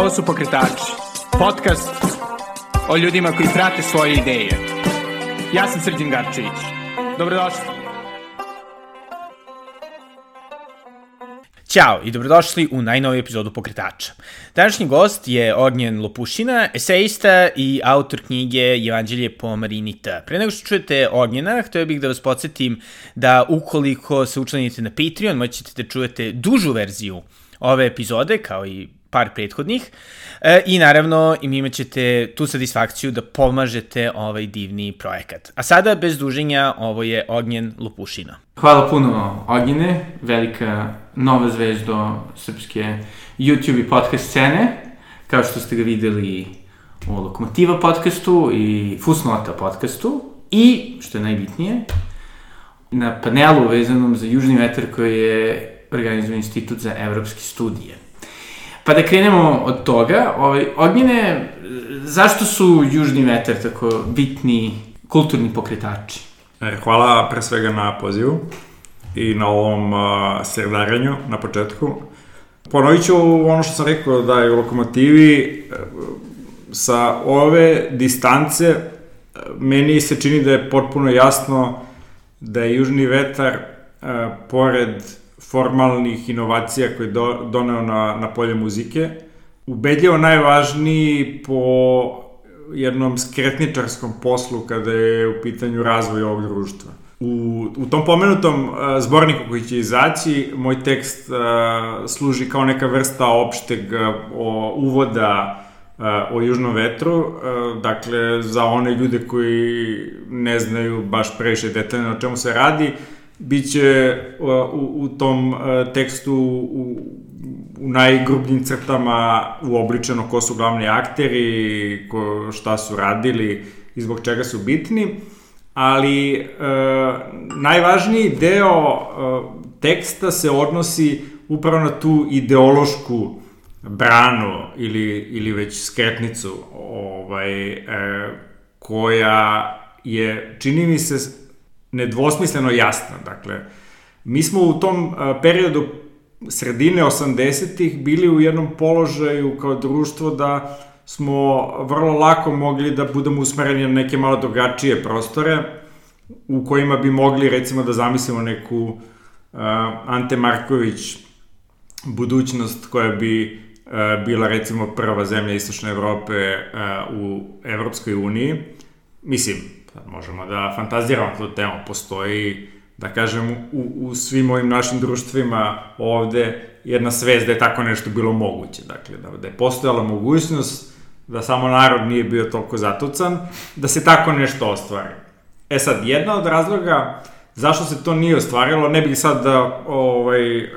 Ovo su Pokretači, podcast o ljudima koji prate svoje ideje. Ja sam Srđan Garčević. Dobrodošli. Ćao i dobrodošli u najnoviju epizodu Pokretača. Današnji gost je Ognjen Lopušina, esejista i autor knjige Evanđelje po Marini T. Pre nego što čujete Ognjena, htio bih da vas podsjetim da ukoliko se učlanite na Patreon, moćete da čujete dužu verziju ove epizode, kao i par prethodnih. E, I naravno im imat ćete tu satisfakciju da pomažete ovaj divni projekat. A sada, bez duženja, ovo je Ognjen Lupušina. Hvala puno Ognjene, velika nova zvezdo srpske YouTube i podcast scene, kao što ste ga videli u Lokomotiva podcastu i Fusnota podcastu i, što je najbitnije, na panelu vezanom za Južni vetar koji je organizuje Institut za evropske studije. Pa da krenemo od toga, ovaj, Ognjene, zašto su Južni vetar tako bitni kulturni pokretači? E, hvala pre svega na pozivu i na ovom uh, sredarenju na početku. Ponovit ću ono što sam rekao da je u lokomotivi uh, sa ove distance uh, meni se čini da je potpuno jasno da je Južni vetar uh, pored formalnih inovacija koje je do, doneo na, na polje muzike, ubedljivo najvažniji po jednom skretničarskom poslu kada je u pitanju razvoj ovog društva. U, u tom pomenutom uh, zborniku koji će izaći, moj tekst uh, služi kao neka vrsta opšteg uh, uvoda uh, o južnom vetru, uh, dakle, za one ljude koji ne znaju baš previše detaljno o čemu se radi, uh, biće u, u tom tekstu u, u najgrubljim crtama uobličeno ko su glavni akteri, ko, šta su radili i zbog čega su bitni, ali e, najvažniji deo e, teksta se odnosi upravo na tu ideološku branu ili, ili već skretnicu ovaj, e, koja je, čini mi se, nedvosmisleno jasna. Dakle, mi smo u tom periodu sredine 80-ih bili u jednom položaju kao društvo da smo vrlo lako mogli da budemo usmereni na neke malo drugačije prostore u kojima bi mogli recimo da zamislimo neku uh, Ante Marković budućnost koja bi uh, bila recimo prva zemlja Istočne Evrope uh, u Evropskoj uniji. Mislim, možemo da fantaziramo tu temu. Postoji, da kažem, u, u svim ovim našim društvima ovde jedna svest da je tako nešto bilo moguće. Dakle, da, da je postojala mogućnost da samo narod nije bio toliko zatucan, da se tako nešto ostvari. E sad, jedna od razloga zašto se to nije ostvarilo, ne bih sad da ovaj, e,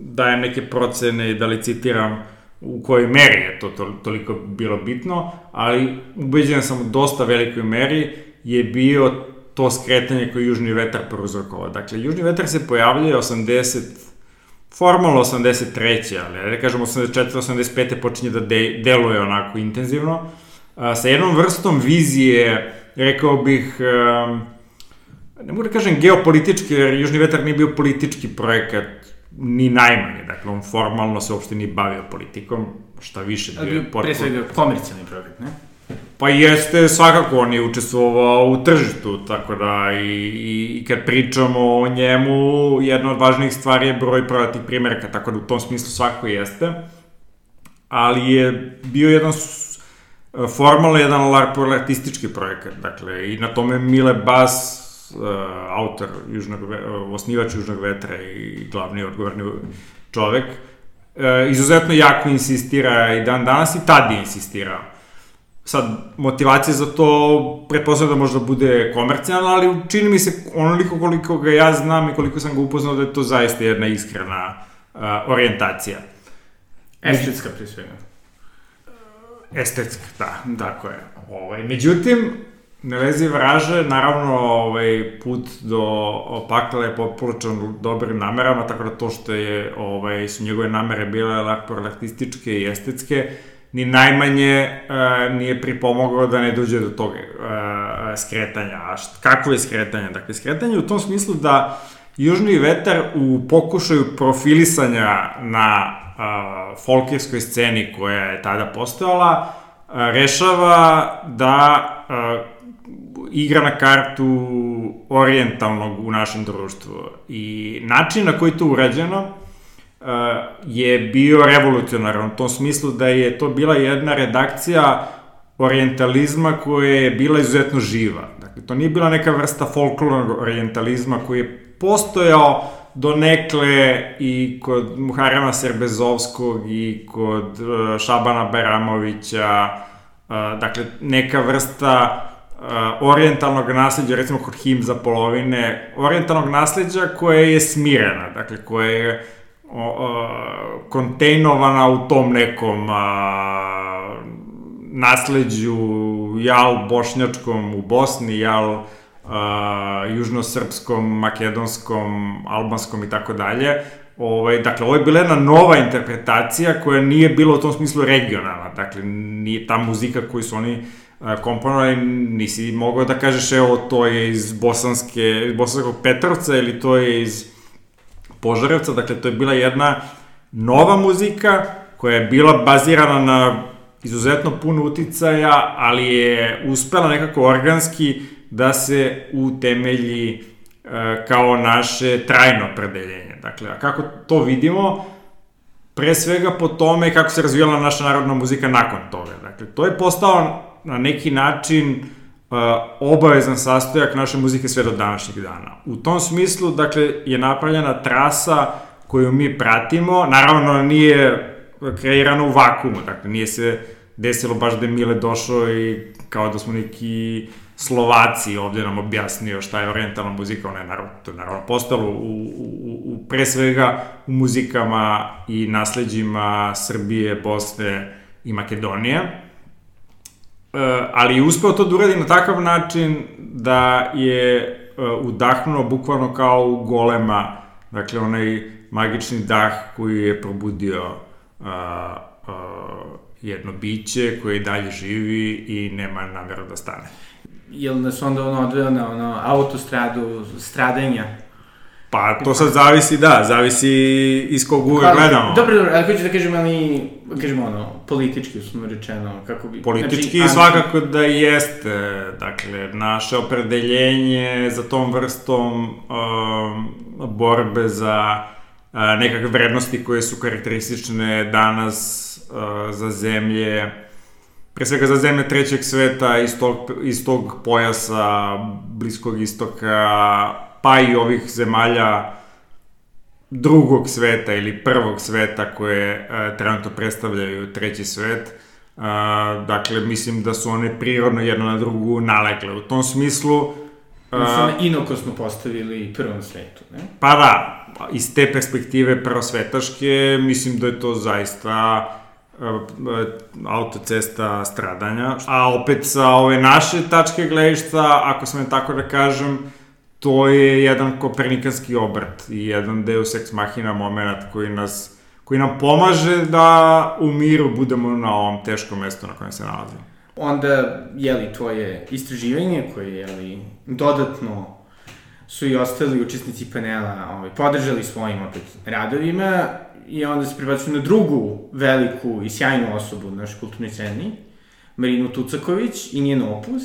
dajem neke procene i da licitiram u kojoj meri je to, to toliko bilo bitno, ali ubeđen sam u dosta velikoj meri je bio to skretanje koje Južni vetar prouzrokovao. Dakle, Južni vetar se pojavljuje 80, formalno 83. ali da kažemo 84. 85. počinje da de, deluje onako intenzivno, a, sa jednom vrstom vizije, rekao bih, a, ne mogu da kažem geopolitički, jer Južni vetar nije bio politički projekat, ni najmanje, dakle on formalno se uopšte ni bavio politikom, šta više da je potpuno... Pre svega komercijalni projekat, ne? Pa jeste, svakako on je učestvovao u tržištu, tako da i, i, i kad pričamo o njemu, jedna od važnijih stvari je broj prodatih primjerka, tako da u tom smislu svakako jeste. Ali je bio jedan formalno jedan larpo-artistički projekat, dakle, i na tome Mile Bas uh, autor Južnog, uh, osnivač Južnog vetra i glavni odgovorni čovek, uh, izuzetno jako insistira i dan danas i tad je insistirao. Sad, motivacija za to pretpostavljam da možda bude komercijalna, ali čini mi se onoliko koliko ga ja znam i koliko sam ga upoznao da je to zaista jedna iskrena uh, orijentacija. Estetska pri svega. Estetska, da, tako je. Ovaj, međutim, Ne lezi vraže, naravno, ovaj, put do pakla je popločan dobrim namerama, tako da to što je, ovaj, su njegove namere bile lakporlaktističke i estetske, ni najmanje uh, nije pripomogao da ne dođe do tog uh, skretanja. A št, kako je skretanje? Dakle, skretanje u tom smislu da Južni vetar u pokušaju profilisanja na a, folkirskoj sceni koja je tada postojala, a, rešava da a, igra na kartu orijentalnog u našem društvu. I način na koji to urađeno uh, je bio revolucionaran u tom smislu da je to bila jedna redakcija orientalizma koja je bila izuzetno živa. Dakle, to nije bila neka vrsta folklornog orientalizma koji je postojao do nekle i kod Muharema Serbezovskog i kod uh, Šabana Beramovića, uh, dakle, neka vrsta uh, orijentalnog nasledđa, recimo kod Himza polovine, orijentalnog nasledđa koje je smirena, dakle, koje je o, o, kontejnovana u tom nekom a, nasledđu jal bošnjačkom u Bosni, jal a, južnosrpskom, makedonskom, albanskom i tako dalje. Ovaj, dakle, ovo je bila jedna nova interpretacija koja nije bila u tom smislu regionalna. Dakle, nije ta muzika koju su oni komponovali, nisi mogao da kažeš, evo, to je iz bosanske, bosanskog Petrovca ili to je iz Požarevca, dakle, to je bila jedna nova muzika koja je bila bazirana na izuzetno puno uticaja, ali je uspela nekako organski da se utemelji e, kao naše trajno predeljenje. Dakle, a kako to vidimo? Pre svega po tome kako se razvijala naša narodna muzika nakon toga. Dakle, to je postao na neki način obavezan sastojak naše muzike sve do današnjeg dana. U tom smislu, dakle, je napravljena trasa koju mi pratimo, naravno nije kreirano u vakumu, dakle, nije se desilo baš da je Mile došao i kao da smo neki Slovaci ovde nam objasnio šta je orientalna muzika, ona je naravno, to je naravno postalo u, u, u, pre svega u muzikama i nasledđima Srbije, Bosne i Makedonije. E, ali uspeo to da uradi na takav način da je e, udahnuo bukvalno kao u golema, dakle onaj magični dah koji je probudio uh, uh, jedno biće koje i dalje živi i nema namjeru da stane. Jel nas onda ono odveo na ono autostradu stradanja? Pa to sad zavisi, da, zavisi iz kog uvek gledamo. Dobro, dobro, ali hoću da kažem, ali, kažemo ono, politički usno rečeno, kako bi... Politički znači, svakako da jeste, dakle, naše opredeljenje za tom vrstom um, borbe za uh, nekakve vrednosti koje su karakteristične danas uh, za zemlje, pre svega za zemlje trećeg sveta iz tog, iz tog pojasa Bliskog istoka, pa i ovih zemalja drugog sveta ili prvog sveta koje e, trenutno predstavljaju treći svet. E, dakle, mislim da su one prirodno jedno na drugu nalegle. U tom smislu... E, da su one inokosno postavili prvom svetu, ne? Pa da, iz te perspektive prvosvetaške, mislim da je to zaista autocesta stradanja. A opet sa ove naše tačke gledišta, ako sam je tako da kažem, to je jedan kopernikanski obrat i jedan deus ex machina moment koji nas koji nam pomaže da u miru budemo na ovom teškom mestu na kojem se nalazimo. Onda, jeli, tvoje istraživanje koje, jeli, dodatno su i ostali učesnici panela ovaj, podržali svojim opet radovima i onda se prebacuju na drugu veliku i sjajnu osobu na našoj kulturnoj sceni, Marinu Tucaković i njen opus,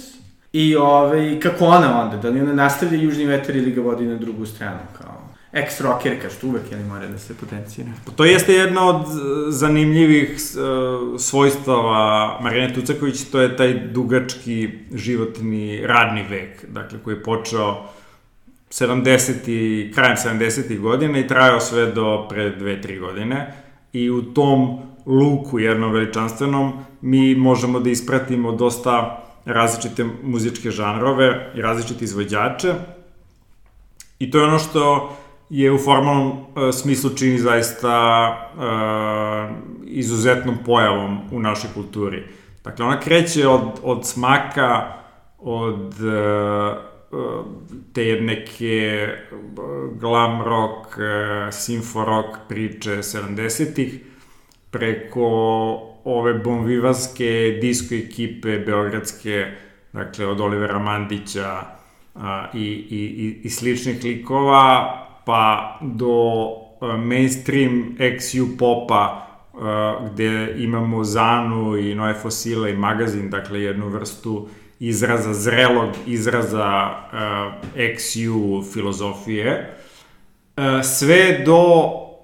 I ovaj, kako ona onda, da li ona nastavlja južni vetar ili ga vodi na drugu stranu, kao ex-rockerka, što uvek je li mora da se potencira. Pa to jeste jedna od zanimljivih uh, svojstava Marijane Tucaković, to je taj dugački životni radni vek, dakle, koji je počeo 70. krajem 70. godina i trajao sve do pre 2-3 godine. I u tom luku jednom veličanstvenom mi možemo da ispratimo dosta različite muzičke žanrove i različite izvođače. I to je ono što je u formalnom uh, smislu čini zaista uh, izuzetnom pojavom u našoj kulturi. Dakle, ona kreće od, od smaka, od uh, te neke glam rock, simfo rock priče 70-ih, preko ove bonvivanske disko ekipe beogradske, dakle od Olivera Mandića a, i, i, i, sličnih likova, pa do uh, mainstream XU popa uh, gde imamo Zanu i Noe Fosile i magazin, dakle jednu vrstu izraza, zrelog izraza uh, XU filozofije, uh, sve do,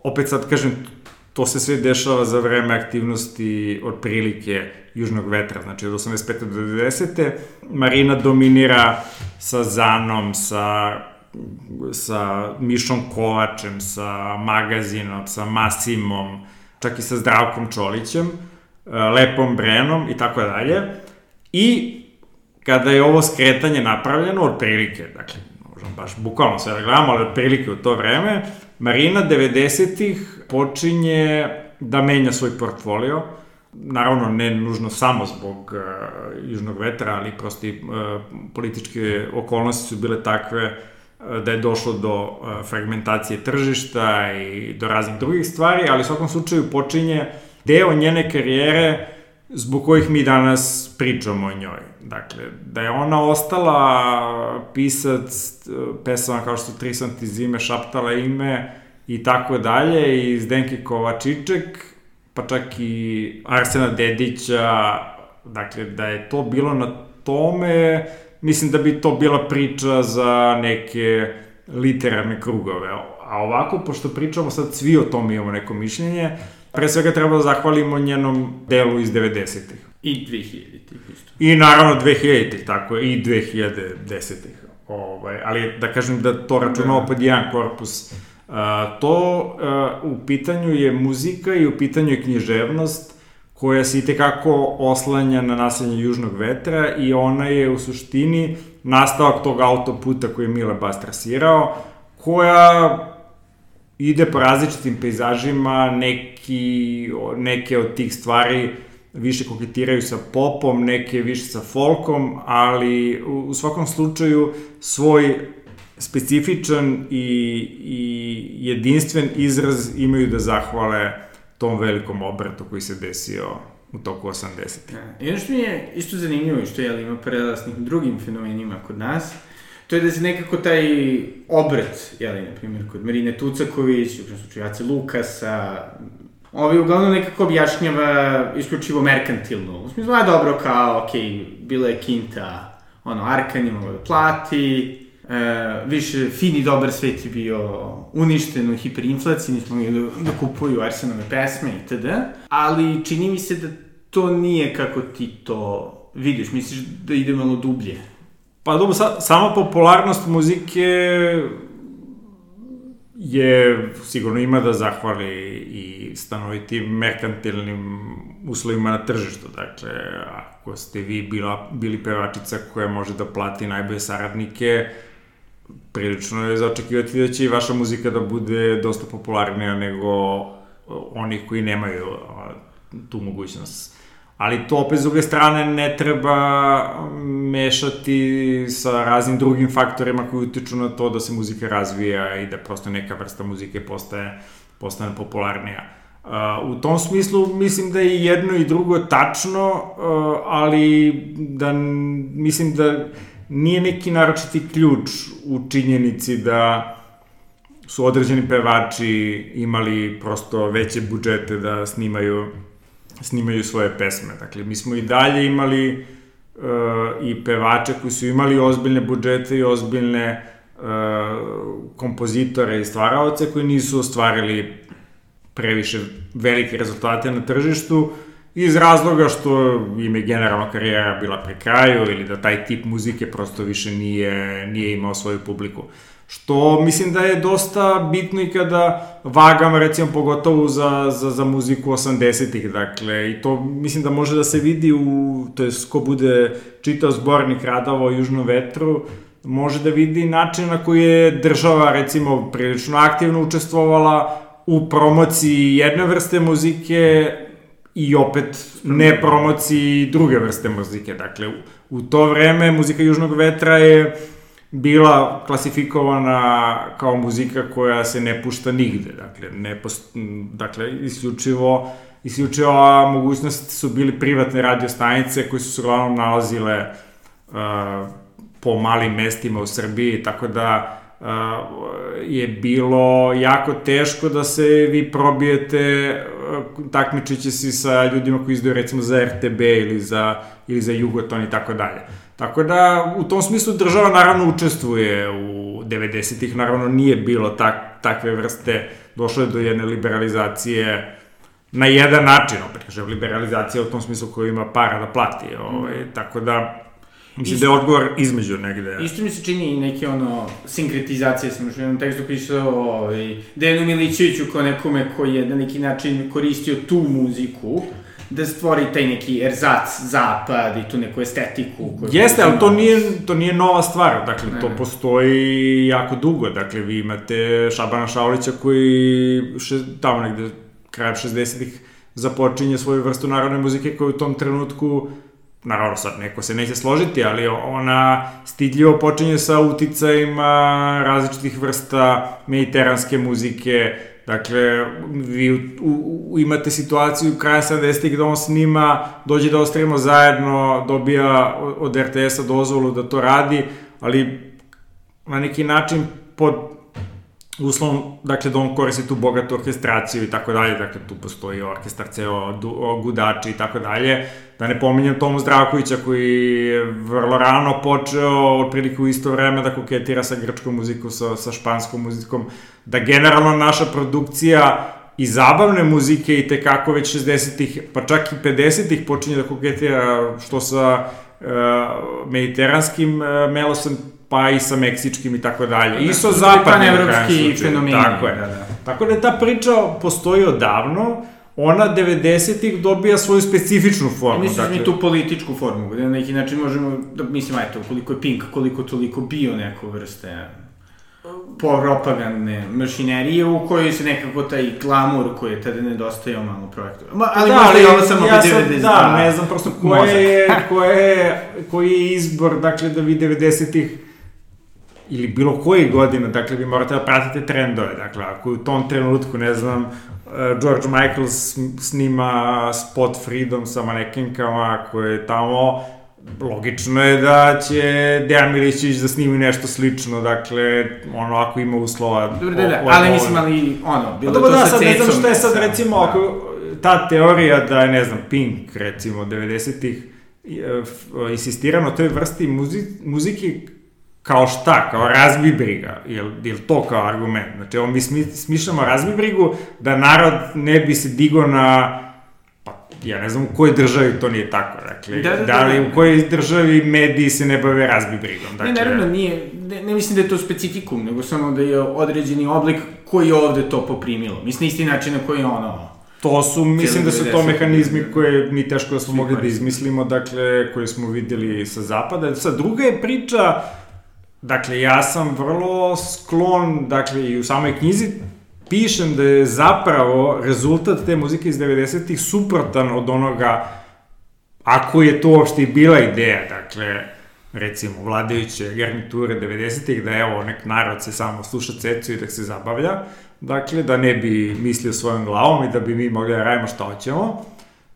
opet sad kažem, to se sve dešava za vreme aktivnosti otprilike južnog vetra, znači od 85. do 90. Marina dominira sa Zanom, sa sa Mišom Kovačem, sa Magazinom, sa Masimom, čak i sa Zdravkom Čolićem, e, Lepom Brenom i tako dalje. I kada je ovo skretanje napravljeno, od prilike, dakle, možemo baš bukvalno sve da gledamo, ali od prilike u to vreme, Marina 90-ih počinje da menja svoj portfolio, naravno ne nužno samo zbog uh, južnog vetra, ali prosto i uh, političke okolnosti su bile takve uh, da je došlo do uh, fragmentacije tržišta i do raznih drugih stvari, ali u svakom slučaju počinje deo njene karijere zbog kojih mi danas pričamo o njoj. Dakle, da je ona ostala pisac pesama kao što Tri sam ti zime, šaptala ime i tako dalje, i Zdenke Kovačiček, pa čak i Arsena Dedića, dakle, da je to bilo na tome, mislim da bi to bila priča za neke literarne krugove. A ovako, pošto pričamo sad svi o tome imamo neko mišljenje, pre svega treba da zahvalimo njenom delu iz 90-ih. I 2000-ih isto. I naravno 2000-ih, tako je, i 2010-ih. Ovaj, ali da kažem da to računamo da. pod jedan korpus. To u pitanju je muzika i u pitanju je književnost koja se i tekako oslanja na naslanje južnog vetra i ona je u suštini nastavak tog autoputa koji je Mile Bas trasirao, koja ide po različitim pejzažima, neki, neke od tih stvari više koketiraju sa popom, neke više sa folkom, ali u svakom slučaju svoj specifičan i, i jedinstven izraz imaju da zahvale tom velikom obratu koji se desio u toku 80. Ja. I ono što mi je isto zanimljivo i što je ima prelaznih drugim fenomenima kod nas, to je da se nekako taj obrat, jeli, na primjer, kod Marine Tucaković, u slučaju Jace Lukasa, Ovi uglavnom nekako objašnjava isključivo merkantilno. U smislu, a dobro, kao, okej, okay, bila je kinta, ono, Arkan je mogla da plati, e, više fini dobar svet je bio uništen u hiperinflaciji, nismo mogli da, da kupuju Arsenove pesme itd. Ali čini mi se da to nije kako ti to vidiš, misliš da ide malo dublje? Pa dobro, sa, sama popularnost muzike je sigurno ima da zahvali i stanovitim merkantilnim uslovima na tržištu. Dakle, ako ste vi bila, bili pevačica koja može da plati najbolje saradnike, prilično je zaočekivati da će i vaša muzika da bude dosta popularnija nego onih koji nemaju tu mogućnost. Ali to opet s druge strane ne treba mešati sa raznim drugim faktorima koji utiču na to da se muzika razvija i da prosto neka vrsta muzike postaje, postane popularnija. Uh, u tom smislu mislim da je jedno i drugo tačno, uh, ali da mislim da nije neki naročiti ključ u činjenici da su određeni pevači imali prosto veće budžete da snimaju snimaju svoje pesme. Dakle, mi smo i dalje imali uh, i pevače koji su imali ozbiljne budžete i ozbiljne uh, kompozitore i stvaraoce koji nisu ostvarili previše velike rezultate na tržištu iz razloga što im je generalno karijera bila pri kraju ili da taj tip muzike prosto više nije, nije imao svoju publiku. Što mislim da je dosta bitno i kada vagam, recimo, pogotovo za, za, za muziku 80-ih, dakle, i to mislim da može da se vidi u, to je ko bude čitao zbornik radova o Južnom vetru, može da vidi način na koji je država, recimo, prilično aktivno učestvovala u promociji jedne vrste muzike i opet ne promociji druge vrste muzike. Dakle, u, u to vreme muzika Južnog vetra je bila klasifikovana kao muzika koja se ne pušta nigde, dakle, ne post, dakle, isključivo, isključivo mogućnost su bili privatne radio stanice koje su se uglavnom nalazile uh, po malim mestima u Srbiji, tako da je bilo jako teško da se vi probijete takmičići se sa ljudima koji izdaju recimo za RTB ili za, ili za Jugoton i tako dalje. Tako da, u tom smislu država naravno učestvuje u 90-ih, naravno nije bilo tak, takve vrste, došlo je do jedne liberalizacije na jedan način, opet kažem, liberalizacija u tom smislu koja ima para da plati, ovaj, mm. tako da, Mislim da je odgovor između negde. Isto mi se čini i neke ono, sinkretizacije, sam još u jednom tekstu pisao ovaj, Dejanu Milićeviću kao nekome koji je na neki način koristio tu muziku, da stvori taj neki erzac, zapad i tu neku estetiku. Koju Jeste, ali to nije, to nije nova stvar, dakle, ne, to ne. postoji jako dugo, dakle, vi imate Šabana Šaulića koji še, tamo negde krajem 60-ih započinje svoju vrstu narodne muzike koja u tom trenutku naravno sad neko se neće složiti, ali ona stidljivo počinje sa uticajima različitih vrsta mediteranske muzike, Dakle, vi u, u, imate situaciju kraja 70-ih gde on snima, dođe da ostavimo zajedno, dobija od RTS-a dozvolu da to radi, ali na neki način pod uslovom, dakle, da on koristi tu bogatu orkestraciju i tako dalje, dakle, tu postoji orkestar, ceo gudači i tako dalje, da ne pominjem Tomu Zdravkovića koji je vrlo rano počeo, otprilike u isto vreme da koketira sa grčkom muzikom, sa, sa španskom muzikom, da generalno naša produkcija i zabavne muzike i tekako već 60-ih, pa čak i 50-ih počinje da koketira što sa uh, mediteranskim uh, melosom, pa i sa meksičkim i tako dalje. I sa zapadnim evropski fenomeni. Tako je. Da, da. Tako da ta priča postoji odavno, ona 90-ih dobija svoju specifičnu formu. Misliš dakle... mi tu političku formu, gde na neki način možemo, da, mislim, ajte, koliko je Pink, koliko toliko bio neko vrste propagandne mašinerije u kojoj se nekako taj glamur koji je tada nedostajao malo projektu. Ma, ali da, možda i ovo samo ja sam, 90, da, ne znam prosto koje je, koje je, koji je izbor, dakle, da vi 90-ih ili bilo koji godina, dakle, vi morate da pratite trendove, dakle, ako u tom trenutku, ne znam, George Michael snima spot Freedom sa manekinkama koje je tamo, logično je da će Dejan Milićević da snimi nešto slično, dakle, ono, ako ima uslova... Dobro, da, da, ali mislim, ali, ono, bilo pa, to da, sa sad, ne znam šta je sad, recimo, da. ako ta teorija da je, ne znam, Pink, recimo, 90-ih, eh, insistirano na toj vrsti muzi, muzike kao šta, kao razbi briga, jel, jel to kao argument? Znači, ovo mi smišljamo razbi brigu da narod ne bi se digo na pa ja ne znam u kojoj državi to nije tako, dakle, da, da, da, da li u kojoj državi mediji se ne bave razbi brigom, dakle... Ne, naravno, nije, ne, ne mislim da je to specifikum, nego samo da je određeni oblik koji je ovde to poprimilo. Mislim, isti način na koji je ono, To su, mislim da su to mehanizmi koje mi teško da smo mogli da izmislimo, dakle, koje smo videli sa zapada. Sad, druga je priča, Dakle, ja sam vrlo sklon, dakle, i u samoj knjizi pišem da je zapravo rezultat te muzike iz 90-ih suprotan od onoga, ako je to uopšte i bila ideja, dakle, recimo, vladajuće garniture 90-ih, da evo, nek narod se samo sluša cecu i da se zabavlja, dakle, da ne bi mislio svojom glavom i da bi mi mogli da radimo šta hoćemo.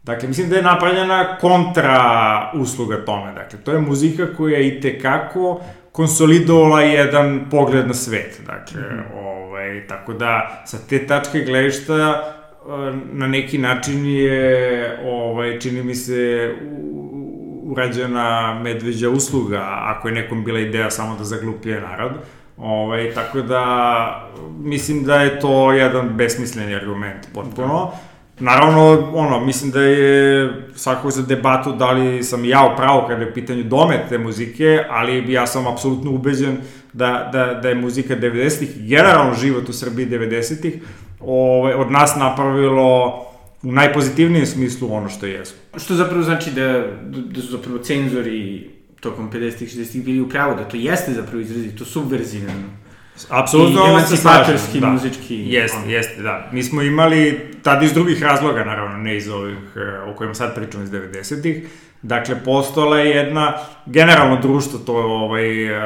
Dakle, mislim da je napravljena kontra usluga tome. Dakle, to je muzika koja i tekako konsolidovala jedan pogled na svet. Dakle, mm -hmm. ovaj, tako da, sa te tačke gledišta, eh, na neki način je, ovaj, čini mi se, urađena medveđa usluga, ako je nekom bila ideja samo da zaglupije narod. Ovaj, tako da, mislim da je to jedan besmisleni argument potpuno. Da Naravno, ono, mislim da je svakako za debatu da li sam ja u pravu kada je pitanju domet te muzike, ali ja sam apsolutno ubeđen da, da, da je muzika 90-ih, generalno život u Srbiji 90-ih, ovaj, od nas napravilo u najpozitivnijem smislu ono što jesmo. Što zapravo znači da, da su zapravo cenzori tokom 50-ih, 60-ih bili u pravu, da to jeste zapravo izrazito subverzivno Apsolutno, I emancipatorski, da. muzički. Jeste, on. jeste, da. Mi smo imali, tada iz drugih razloga, naravno, ne iz ovih eh, o kojima sad pričamo iz 90-ih, Dakle, postala je jedna, generalno društvo, to je ovaj, uh,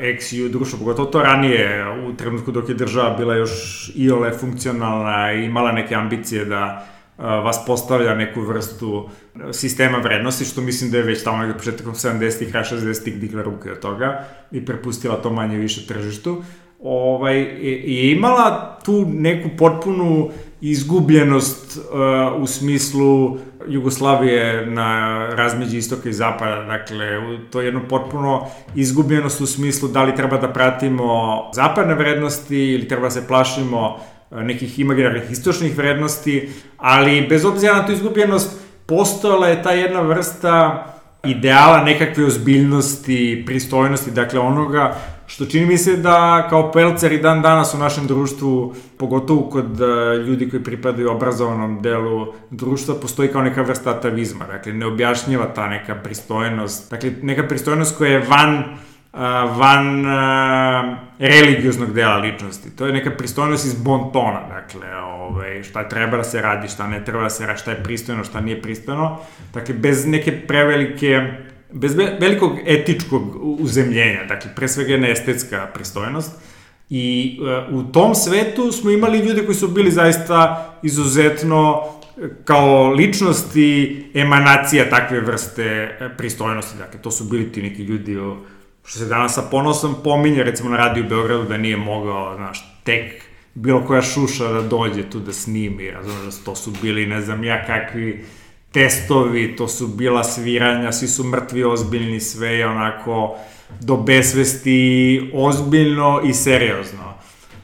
ex-ju društvo, pogotovo to ranije, u trenutku dok je država bila još iole funkcionalna i imala neke ambicije da uh, vas postavlja neku vrstu sistema vrednosti, što mislim da je već tamo nekada početkom 70-ih, kraja 60-ih digla ruke od toga i prepustila to manje više tržištu. Ovaj, je, imala tu neku potpunu izgubljenost uh, u smislu Jugoslavije na razmeđi istoka i zapada, dakle, to je jedno potpuno izgubljenost u smislu da li treba da pratimo zapadne vrednosti ili treba da se plašimo uh, nekih imaginarnih istočnih vrednosti, ali bez obzira na tu izgubljenost, postojala je ta jedna vrsta ideala nekakve ozbiljnosti, pristojnosti, dakle onoga Što čini mi se da kao pelcer i dan danas u našem društvu, pogotovo kod uh, ljudi koji pripadaju obrazovanom delu društva, postoji kao neka vrsta atavizma. Dakle, ne objašnjava ta neka pristojnost. Dakle, neka pristojnost koja je van uh, van uh, religioznog dela ličnosti. To je neka pristojnost iz bontona, dakle, ovaj, šta treba da se radi, šta ne treba da se radi, šta je pristojno, šta nije pristojno. Dakle, bez neke prevelike bez velikog etičkog uzemljenja, dakle, pre svega jedna estetska pristojnost, I uh, u tom svetu smo imali ljude koji su bili zaista izuzetno e, kao ličnosti emanacija takve vrste e, pristojnosti. Dakle, to su bili ti neki ljudi o, što se danas sa ponosom pominje, recimo na radiju Beogradu, da nije mogao, znaš, tek bilo koja šuša da dođe tu da snimi, razumiješ, da to su bili, ne znam ja, kakvi testovi, to su bila sviranja, svi su mrtvi, ozbiljni, sve je onako do besvesti ozbiljno i seriozno.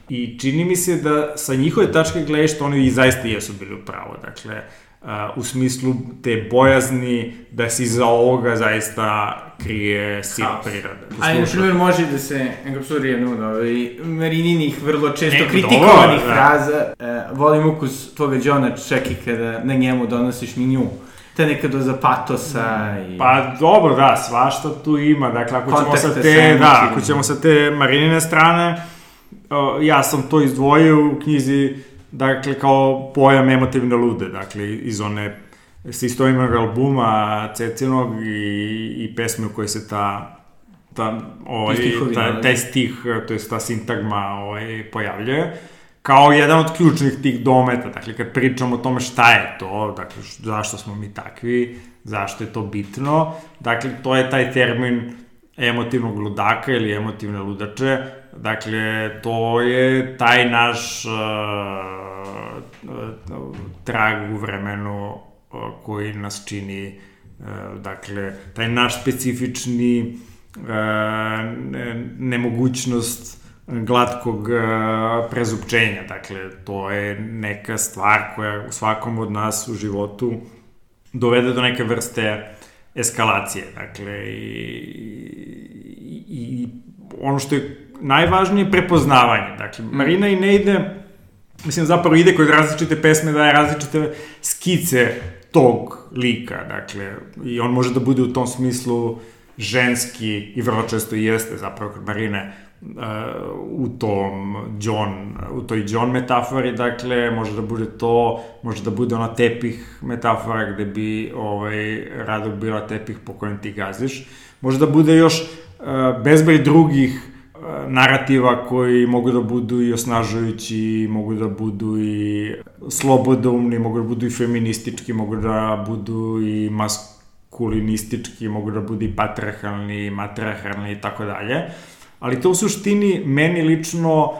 I čini mi se da sa njihove tačke što oni i zaista jesu bili u pravu. Dakle, uh, u smislu te bojazni da se iza ovoga zaista krije sila prirode. Ali, na primjer, može da se enkapsuri jednu od ovaj, Marininih vrlo često kritikovanih dobro, da. fraza. Uh, volim ukus tvoga Johna čeki kada na njemu donosiš minju te neka doza patosa i... Pa dobro, da, svašta tu ima, dakle, ako ćemo sa te, da, ako ćemo sa te Marinine strane, ja sam to izdvojio u knjizi, dakle, kao pojam emotivne lude, dakle, iz one s istoimenog albuma Cecinog i, i pesme u kojoj se ta ta, ovaj, ta, taj stih, to je ta sintagma ovaj, pojavljuje kao jedan od ključnih tih dometa, dakle kad pričamo o tome šta je to, dakle zašto smo mi takvi, zašto je to bitno, dakle to je taj termin emotivnog ludaka ili emotivne ludače, dakle to je taj naš uh, trag u vremenu uh, koji nas čini, uh, dakle taj naš specifični uh, nemogućnost glatkog prezupčenja. Dakle, to je neka stvar koja u svakom od nas u životu dovede do neke vrste eskalacije. Dakle, i, i, i ono što je najvažnije prepoznavanje. Dakle, Marina i ne ide, mislim, zapravo ide kod različite pesme, daje različite skice tog lika, dakle, i on može da bude u tom smislu ženski i vrlo često i jeste zapravo kod Marine u tom John, u toj John metafori, dakle, može da bude to, može da bude ona tepih metafora gde bi ovaj, rado bila tepih po kojem ti gaziš. Može da bude još uh, bezbroj drugih uh, narativa koji mogu da budu i osnažujući, mogu da budu i slobodoumni, mogu da budu i feministički, mogu da budu i maskulinistički, mogu da budu i patriarhalni, matriarhalni i tako dalje. Ali to u suštini meni lično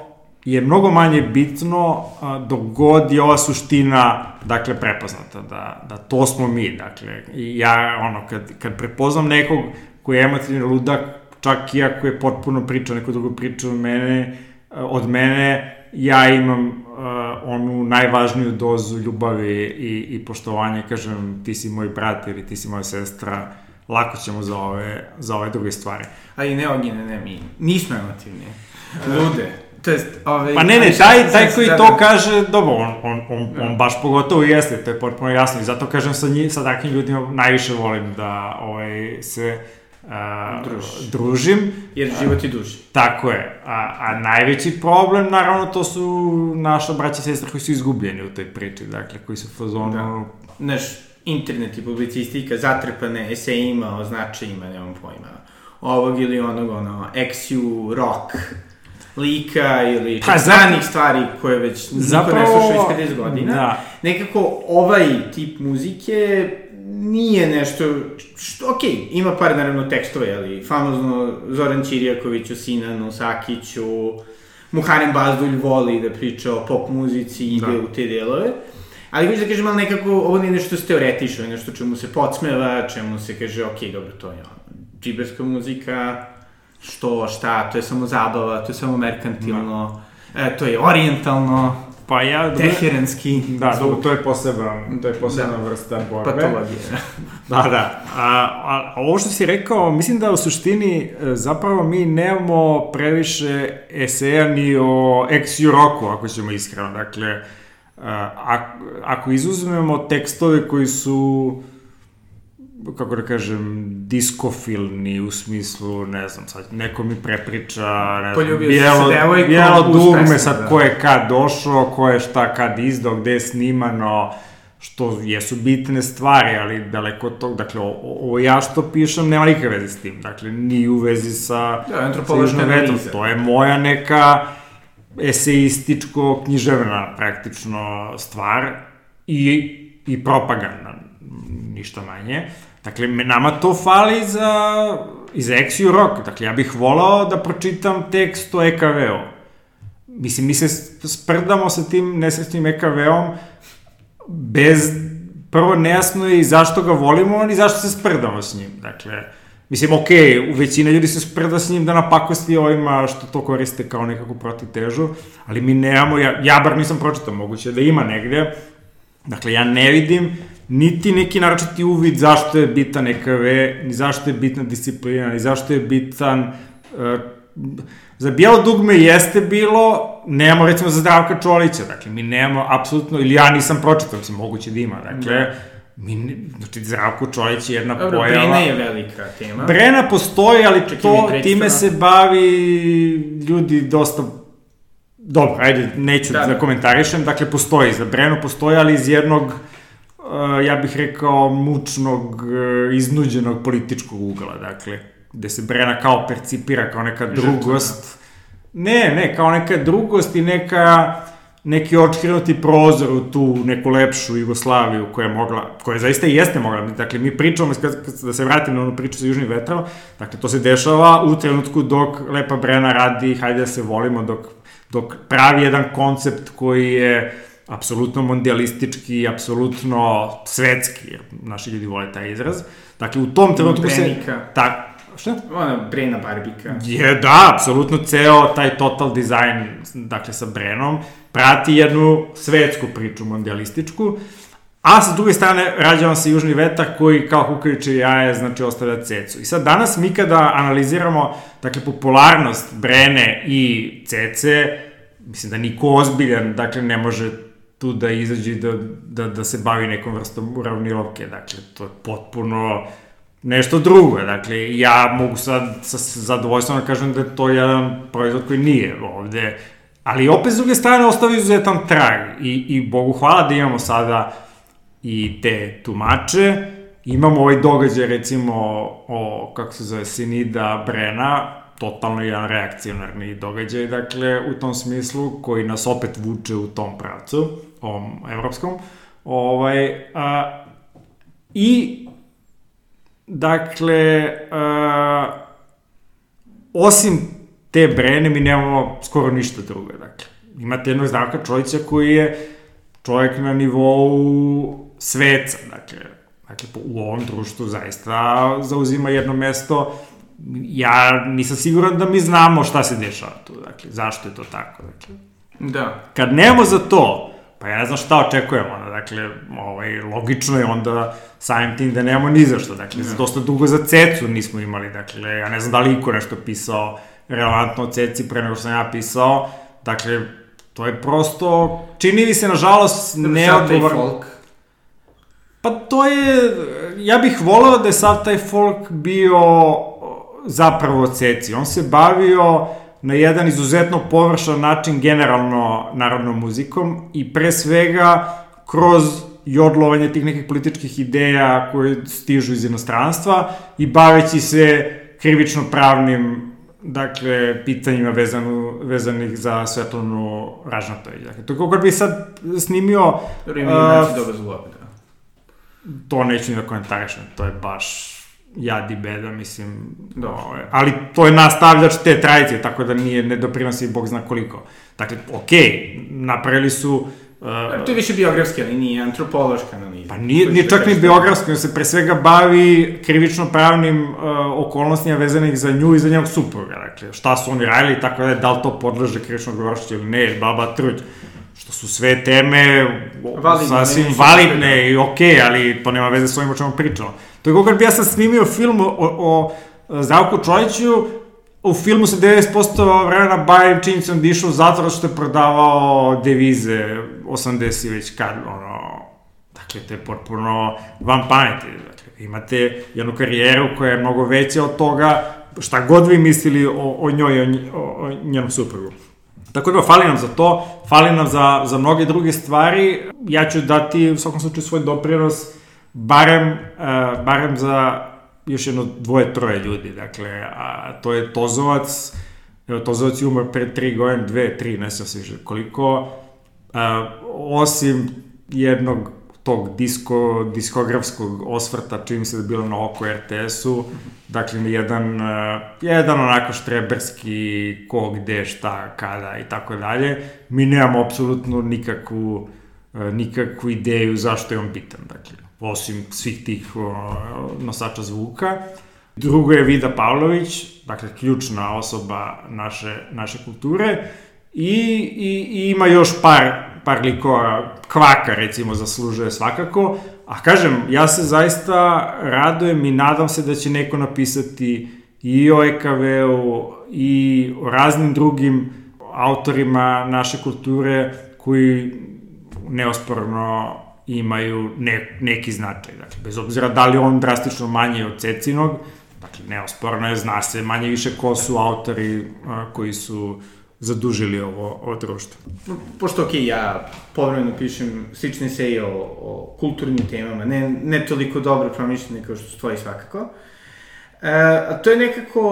je mnogo manje bitno dok god je ova suština, dakle, prepoznata, da, da to smo mi, dakle, ja, ono, kad, kad prepoznam nekog koji je emotivni ludak, čak i ako je potpuno priča, neko drugo priča od mene, od mene, ja imam uh, onu najvažniju dozu ljubavi i, i poštovanja, kažem, ti si moj brat ili ti si moja sestra, lako ćemo za ove, za ove druge stvari. A i ne ogine, ne mi. Nismo emotivni. Lude. To jest, ove, pa ne, ne, taj, taj koji to kaže, dobro, on, on, on, on baš pogotovo jeste, to je potpuno jasno i zato kažem sa, njih, sa takvim ljudima najviše volim da ovaj, se a, Druž. družim. Jer život je duži. Tako je. A, a najveći problem, naravno, to su naša braća i sestra koji su izgubljeni u toj priči, dakle, koji su fazonu... Da. Znaš, internet i publicistika zatrpane esejima o značajima, nemam pojma, ovog ili onog, ono, XU, rock, lika ili pa, stranih stvari koje već zapravo, niko ne sluša već 50 godina. Da. Nekako ovaj tip muzike nije nešto, što, okay, ima par naravno tekstove, ali famozno Zoran Čirjaković u Sinanu, Sakiću, Muharem Bazdulj voli da priča o pop muzici i ide Da. u te delove. Ali hoću da kažem, ali nekako, ovo nije nešto se teoretično, nešto čemu se podsmeva, čemu se kaže, ok, dobro, to je ono, džiberska muzika, što, šta, to je samo zabava, to je samo merkantilno, e, to je orijentalno, Pa ja... teheranski Da, zvuk, dobro, to je poseban, to je posebna Da. vrsta borbe. patologije. Da, da. A, a, a ovo što si rekao, mislim da u suštini e, zapravo mi nemamo previše eseja ni o ex roku, ako ćemo iskreno. Dakle, a, a- ako izuzmemo tekstove koji su kako da kažem, diskofilni u smislu, ne znam, sad neko mi prepriča, ne znam, bijelo, devojkom bijelo dugme, sad da. ko je kad došao, ko je šta kad izdao, gde je snimano, što jesu bitne stvari, ali daleko od tog, dakle, ovo ja što pišem nema nikakve veze s tim, dakle, ni u vezi sa... Da, antropološka vetrom. analiza. To je moja neka eseističko-književna praktično stvar i, i propaganda, ništa manje. Dakle, nama to fali za, i za Exu Rock. Dakle, ja bih volao da pročitam tekst o EKV-u. Mislim, mi se sprdamo sa tim nesrećnim EKV-om bez, prvo nejasno je i zašto ga volimo, ni zašto se sprdamo s njim. Dakle, mislim, okej, okay, većina ljudi se sprda s njim da napakosti ovima što to koriste kao nekakvu protivtežu, ali mi nemamo, ja, ja bar nisam pročitao, moguće da ima negde, Dakle, ja ne vidim niti neki naročiti uvid zašto je bitan EKV, ni zašto je bitna disciplina, ni zašto je bitan... Uh, za bijelo dugme jeste bilo, nemamo recimo za Zdravka Čolića, dakle, mi nemamo apsolutno, ili ja nisam pročitao, mislim, moguće da ima, dakle, mi, ne- znači, Zdravko Čolić je jedna Dobro, pojava... Brena je velika tema. Brena postoji, ali mi to, time se bavi ljudi dosta Dobro, ajde, neću Da, da, da. da komentarišem, dakle postoji, za Brenu postoji, ali iz jednog, ja bih rekao, mučnog, uh, iznuđenog političkog ugla, dakle, gde se Brena kao percipira kao neka drugost. Ne, ne, kao neka drugost i neka, neki očkrenuti prozor u tu neku lepšu Jugoslaviju koja je mogla, koja zaista i jeste mogla, dakle mi pričamo, da se vratim na onu priču sa Južnim vetrom, dakle to se dešava u trenutku dok Lepa Brena radi Hajde da se volimo, dok, dok pravi jedan koncept koji je apsolutno mondialistički, apsolutno svetski, jer naši ljudi vole taj izraz. Dakle, u tom trenutku se... Brenika. Tak, šta? Ona Brena Barbika. Je, da, apsolutno ceo taj total dizajn, dakle sa Brenom, prati jednu svetsku priču mondialističku, a sa druge strane rađa vam se Južni vetar koji kao kukajuće jaje, znači ostavlja cecu. I sad danas mi kada analiziramo, dakle, popularnost Brene i cece, mislim da niko ozbiljan, dakle, ne može tu da izađe da, da, da se bavi nekom vrstom uravnilovke, dakle, to je potpuno nešto drugo. Dakle, ja mogu sad sa zadovoljstvom da kažem da je to jedan proizvod koji nije ovde, ali opet s druge strane ostavio izuzetan trag. I, i Bogu hvala da imamo sada i te tumače, imamo ovaj događaj recimo o, kako se zove, Sinida Brena, totalno jedan reakcionarni događaj, dakle, u tom smislu, koji nas opet vuče u tom pravcu, ovom evropskom, ovaj, a, i Dakle, uh, osim te brene mi nemamo skoro ništa drugo. Dakle, imate jednog Zdravka Čojića koji je čovjek na nivou sveca. Dakle, dakle u ovom društvu zaista zauzima jedno mesto ja nisam siguran da mi znamo šta se dešava tu, dakle, zašto je to tako, dakle. Da. Kad nemamo za to, pa ja ne znam šta očekujemo, ono, dakle, ovaj, logično je onda samim tim da nemamo ni za što, dakle, za dosta dugo za cecu nismo imali, dakle, ja ne znam da li iko nešto pisao relevantno o ceci pre nego što sam ja pisao, dakle, to je prosto, čini mi se, nažalost, folk. Pa to je, ja bih voleo da je sav taj folk bio zapravo ceci. On se bavio na jedan izuzetno površan način generalno narodnom muzikom i pre svega kroz jodlovanje tih nekih političkih ideja koje stižu iz inostranstva i baveći se krivično pravnim dakle, pitanjima vezanu, vezanih za Svetlanu Ražnatović. Dakle, to kad bi sad snimio Dobro, ima a, i naći dobar zlob, da. to neću ni da komentarišem, to je baš jad i beda, mislim. Da. Ali to je nastavljač te tradicije, tako da nije, ne doprinosi bog zna koliko. Dakle, okej, okay, napravili su... Uh, To je više biografski, ali nije antropološka analiza. Pa nije, nije čak ni biografski, on se pre svega bavi krivično-pravnim uh, okolnostima vezanih za nju i za njenog supruga. Dakle, šta su oni radili i tako da je, da li to podleže krivičnog govoršću ili ne, baba truć. Što su sve teme Validne, sasvim validne i okej, okay, ali to nema veze s ovim o čemu pričamo. To je kako bi ja sad snimio film o, o Zdravku Čojiću, u filmu se 90% vremena bavim činjenicom da išao zatvor što je prodavao devize 80 već kad, ono, dakle, to je potpuno van pameti. Dakle, imate jednu karijeru koja je mnogo veća od toga, šta god vi mislili o, o njoj i o, nj- o, o njenom suprugu. Tako da, fali nam za to, fali nam za, za mnoge druge stvari. Ja ću dati u svakom slučaju svoj doprinos, barem, uh, barem za još jedno dvoje, troje ljudi. Dakle, a to je Tozovac, evo, Tozovac je umar pre tri godine, dve, tri, ne se više koliko. Uh, osim jednog tog disko, diskografskog osvrta, čini se da je bilo na oko RTS-u, dakle, jedan, uh, jedan onako štreberski ko, gde, šta, kada i tako dalje. Mi nemamo apsolutno nikakvu, uh, nikakvu ideju zašto je on bitan, dakle, osim svih tih uh, nosača zvuka. Drugo je Vida Pavlović, dakle, ključna osoba naše, naše kulture, I, i, i ima još par, par likova, kvaka recimo zaslužuje svakako, a kažem, ja se zaista radujem i nadam se da će neko napisati i o EKV-u i o raznim drugim autorima naše kulture koji neosporno imaju ne, neki značaj. Dakle, bez obzira da li on drastično manji od Cecinog, dakle, neosporno je, zna se manje više ko su autori a, koji su zadužili ovo, ovo društvo. Pošto, okej, ja povremeno pišem slične seje o, o kulturnim temama, ne, ne toliko dobro promišljene kao što su tvoji svakako. E, a to je nekako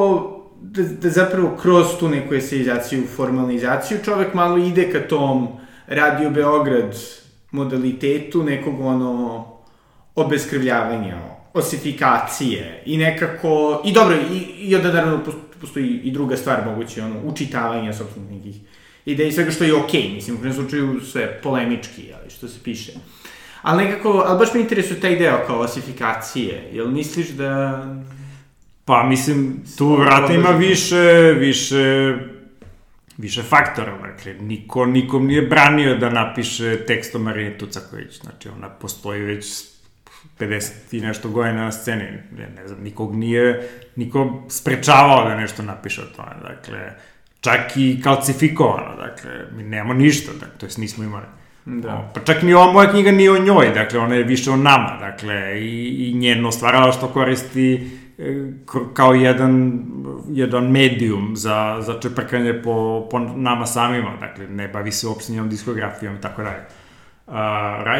da, da zapravo kroz tu neku esejizaciju, formalizaciju, čovek malo ide ka tom Radio Beograd modalitetu nekog ono obeskrvljavanja, osifikacije i nekako, i dobro, i, i onda naravno pos- postoji i druga stvar moguće, ono, učitavanja sobstvenih nekih ideja i svega što je okej, okay, mislim, u krenu slučaju sve polemički, ali što se piše. Ali nekako, ali baš me interesuje taj deo kao osifikacije, jel misliš da... Pa, mislim, tu vrata ima više, više, više faktora, dakle, niko, nikom nije branio da napiše tekst o Marini Tucaković, znači, ona postoji već 50 i nešto godina na sceni, ne, ne znam, nikog nije, niko sprečavao da nešto napiše o tome, dakle, čak i kalcifikovano, dakle, mi nemamo ništa, dakle, to jest nismo imali. Da. Pa čak ni ova moja knjiga nije o njoj, dakle, ona je više o nama, dakle, i, i njeno stvaralaštvo koristi kao jedan, jedan medijum za, za čeprkanje po, po nama samima, dakle, ne bavi se uopšte njom diskografijom i tako dalje. Uh,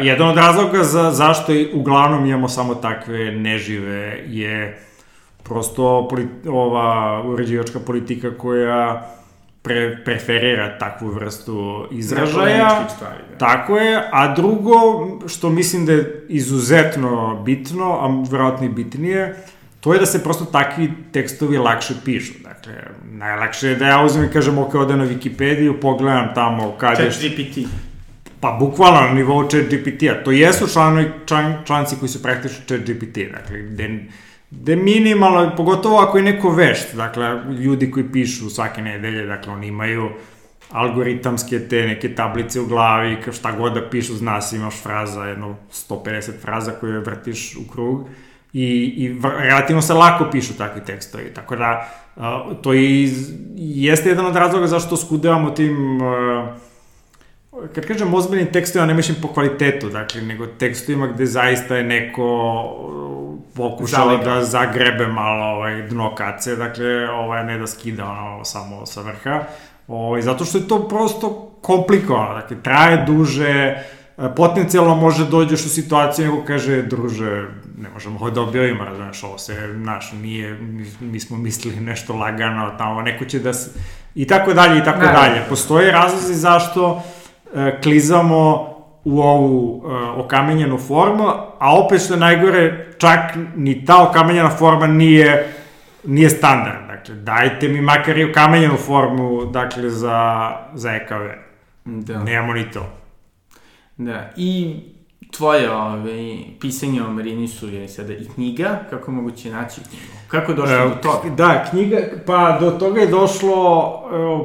jedan od razloga za, zašto uglavnom imamo samo takve nežive je prosto polit, ova uređivačka politika koja pre, preferira takvu vrstu izražaja. stvari, da. Tako je, a drugo, što mislim da je izuzetno bitno, a verovatno i bitnije, to je da se prosto takvi tekstovi lakše pišu. Dakle, najlakše je da ja uzmem i kažem, ok, ode na Wikipediju, pogledam tamo kad je... Chat GPT. Pa bukvalno na nivou chat GPT-a. To jesu članovi, član, članci koji su praktično chat GPT, dakle, gde, gde minimalno, pogotovo ako je neko vešt, dakle, ljudi koji pišu svake nedelje, dakle, oni imaju algoritamske te neke tablice u glavi, šta god da pišu, zna se, imaš fraza, jedno 150 fraza koje vrtiš u krug i, i relativno se lako pišu takvi tekstovi, tako da a, to i jeste jedan od razloga zašto skudevamo tim a, kad kažem ozbiljnim tekstovima, ne mislim po kvalitetu, dakle, nego tekstovima gde zaista je neko uh, pokušao da zagrebe malo ovaj, dno kace, dakle, ovaj, ne da skida ono samo sa vrha, ovaj, zato što je to prosto komplikovano, dakle, traje duže, e, potencijalno može dođeš u situaciju nego kaže, druže, ne možemo ovo da objavimo, razumeš, ovo se, naš, nije, mi, smo mislili nešto lagano, tamo, neko će da se, i tako dalje, i tako Naravno. dalje. Postoje razlozi zašto e, klizamo u ovu uh, okamenjenu formu, a opet što je najgore, čak ni ta okamenjena forma nije, nije standard. Dakle, dajte mi makar i okamenjenu formu, dakle, za, za EKV. Da. Nemamo ni to. Da, i tvoje ove, pisanje o Marinisu je sada i knjiga, kako je moguće naći knjigu? Kako je došlo Evo, do toga? Da, knjiga, pa do toga je došlo,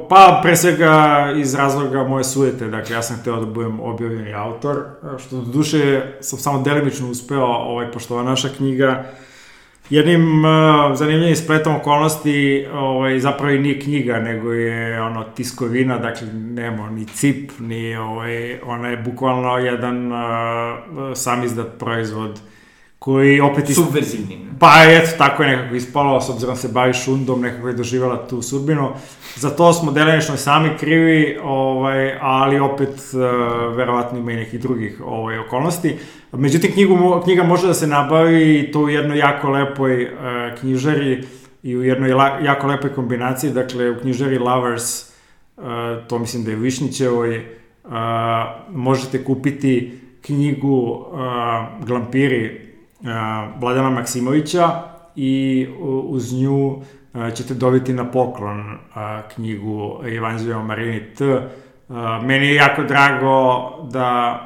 pa pre svega iz razloga moje sujete, dakle ja sam hteo da budem objavljeni autor, što do duše sam samo delimično uspeo, ovaj, pošto ova naša knjiga jednim uh, zanimljivim spletom okolnosti ovaj, zapravo i nije knjiga, nego je ono tiskovina, dakle nema ni cip, ni ovaj, ona je bukvalno jedan uh, sam izdat proizvod koji opet... Ist... Subverzivni. Pa eto, tako je nekako ispalo, s obzirom da se bavi šundom, nekako je doživjela tu sudbinu. Za to smo delenično sami krivi, ovaj, ali opet uh, verovatno ima i nekih drugih ovaj, okolnosti. Međutim, knjigu, knjiga može da se nabavi i to u jednoj jako lepoj uh, knjižari i u jednoj la, jako lepoj kombinaciji, dakle u knjižari Lovers, uh, to mislim da je u Višnjićevoj, uh, možete kupiti knjigu uh, Glampiri Vladana Maksimovića i uz nju ćete dobiti na poklon knjigu Evanđelja o Marini T. Meni je jako drago da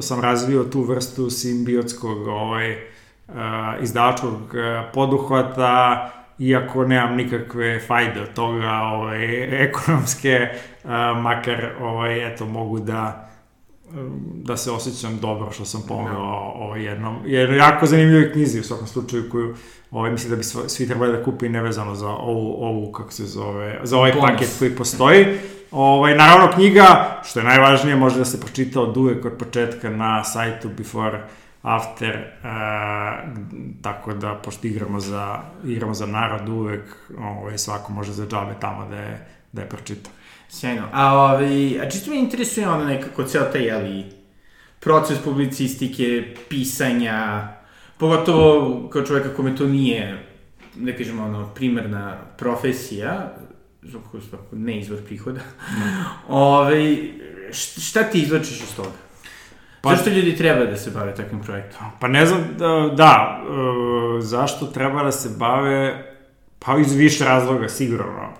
sam razvio tu vrstu simbiotskog ovaj, izdavačkog poduhvata, iako nemam nikakve fajde od toga ovaj, ekonomske, makar ovaj, eto, mogu da da se osjećam dobro što sam pomogao da. ovaj jednom, jer jako zanimljivoj knjizi u svakom slučaju koju ovaj, mislim da bi svi, svi trebali da kupi nevezano za ovu, ovu kako se zove, za ovaj Bonus. paket koji postoji. Ovaj, naravno knjiga, što je najvažnije, može da se pročita od uvek od početka na sajtu Before After, e, tako da, pošto igramo za, igramo za narod uvek, ovaj, svako može za džabe tamo da je, da je pročita. Sjajno. A, ovaj, a čisto me interesuje onda nekako ceo taj, jeli, proces publicistike, pisanja, pogotovo kao čoveka kome to nije, da kažemo, ono, primarna profesija, koju ne izvor prihoda, mm. Ove, ovaj, šta ti izlačiš iz toga? Pa, zašto ljudi treba da se bave takvim projektom? Pa ne znam, da, da e, zašto treba da se bave, pa iz više razloga, sigurno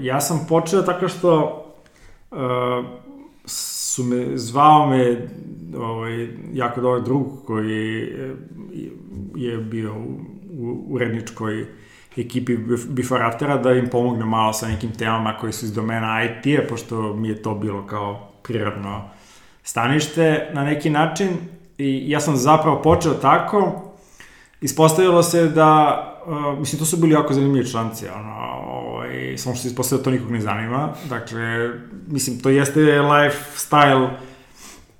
ja sam počeo tako što uh, su me, zvao me ovaj, jako dobar drug koji je bio u uredničkoj ekipi Before Aftera da im pomogne malo sa nekim temama koji su iz domena IT-a, pošto mi je to bilo kao prirodno stanište na neki način. I ja sam zapravo počeo tako. Ispostavilo se da uh, mislim, to su bili jako zanimljivi članci, ono, ovaj, samo što se ispostavlja da to nikog ne zanima. Dakle, mislim, to jeste lifestyle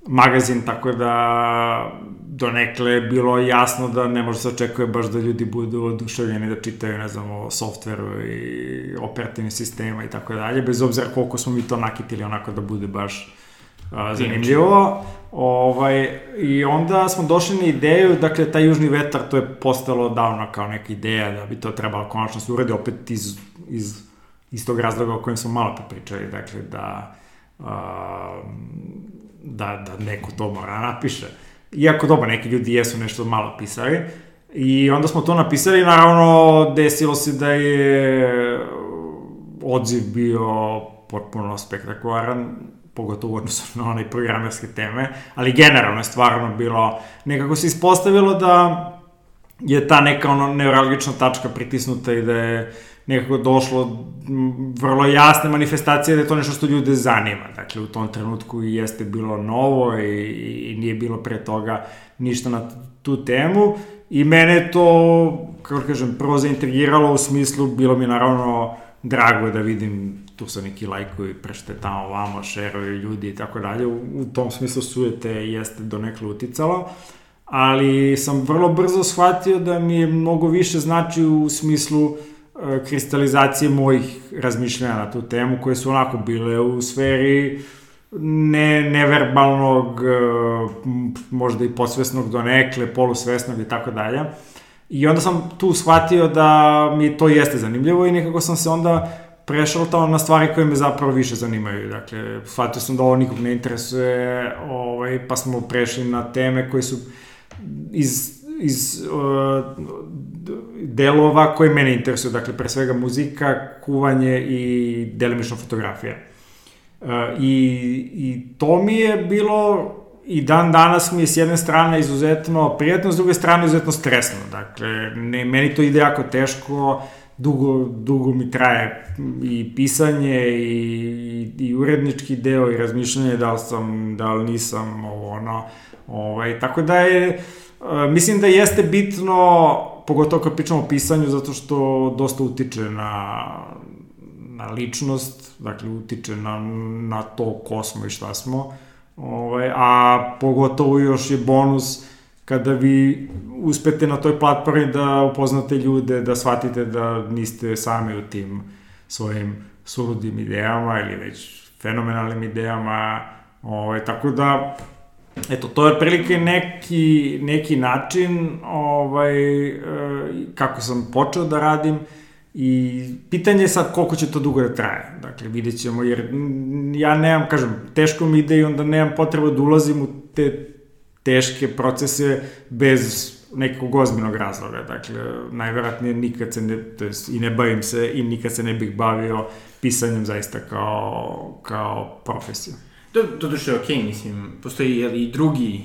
magazin, tako da donekle bilo jasno da ne može se očekuje baš da ljudi budu oduševljeni da čitaju, ne znam, o softveru i operativnim sistema i tako dalje, bez obzira koliko smo mi to nakitili onako da bude baš a, zanimljivo. Ovaj, I onda smo došli na ideju, dakle, taj južni vetar, to je postalo davno kao neka ideja da bi to trebalo konačno se uredi, opet iz, iz istog razloga o kojem smo malo pričali, dakle, da, a, da, da neko to mora napiše. Iako dobro, neki ljudi jesu nešto malo pisali, I onda smo to napisali, naravno desilo se da je odziv bio potpuno spektakularan, pogotovo u odnosu na onaj programerske teme, ali generalno je stvarno bilo, nekako se ispostavilo da je ta neka ono neuralgična tačka pritisnuta i da je nekako došlo vrlo jasne manifestacije da je to nešto što ljude zanima. Dakle, u tom trenutku jeste bilo novo i, i nije bilo pre toga ništa na tu temu. I mene to, kako kažem, prvo zaintrigiralo u smislu, bilo mi naravno drago da vidim tu su neki lajkovi, prešte tamo vamo, šerovi ljudi i tako dalje. U tom smislu sujete jeste do nekle uticalo, ali sam vrlo brzo shvatio da mi je mnogo više znači u smislu e, kristalizacije mojih razmišljanja na tu temu, koje su onako bile u sferi ne, neverbalnog, e, možda i posvesnog do nekle, polusvesnog i tako dalje. I onda sam tu shvatio da mi to jeste zanimljivo i nekako sam se onda prešao tamo na stvari koje me zapravo više zanimaju. Dakle, shvatio sam da ovo nikog ne interesuje, ovaj, pa smo prešli na teme koje su iz, iz uh, delova koje mene interesuju. Dakle, pre svega muzika, kuvanje i delimično fotografija. Uh, i, I to mi je bilo i dan danas mi je s jedne strane izuzetno prijatno, s druge strane izuzetno stresno. Dakle, ne, meni to ide jako teško, dugo, dugo mi traje i pisanje i, i, i urednički deo i razmišljanje da li sam, da li nisam, ovo, ono, ovaj, tako da je, mislim da jeste bitno, pogotovo kad pričamo o pisanju, zato što dosta utiče na, na ličnost, dakle utiče na, na to ko smo i šta smo, ovaj, a pogotovo još je bonus kada vi uspete na toj platformi da upoznate ljude, da shvatite da niste sami u tim svojim suludim idejama ili već fenomenalnim idejama, ovaj, tako da Eto, to je otprilike neki, neki način ovaj, e, kako sam počeo da radim i pitanje je sad koliko će to dugo da traje. Dakle, vidjet ćemo, jer ja nemam, kažem, teško mi ide i onda nemam potrebu da ulazim u te teške procese bez nekog ozbiljnog razloga. Dakle, najverovatnije nikad se ne, to jest, i ne bavim se i nikad se ne bih bavio pisanjem zaista kao, kao profesiju. To, to duše, ok, mislim, postoji jel, i drugi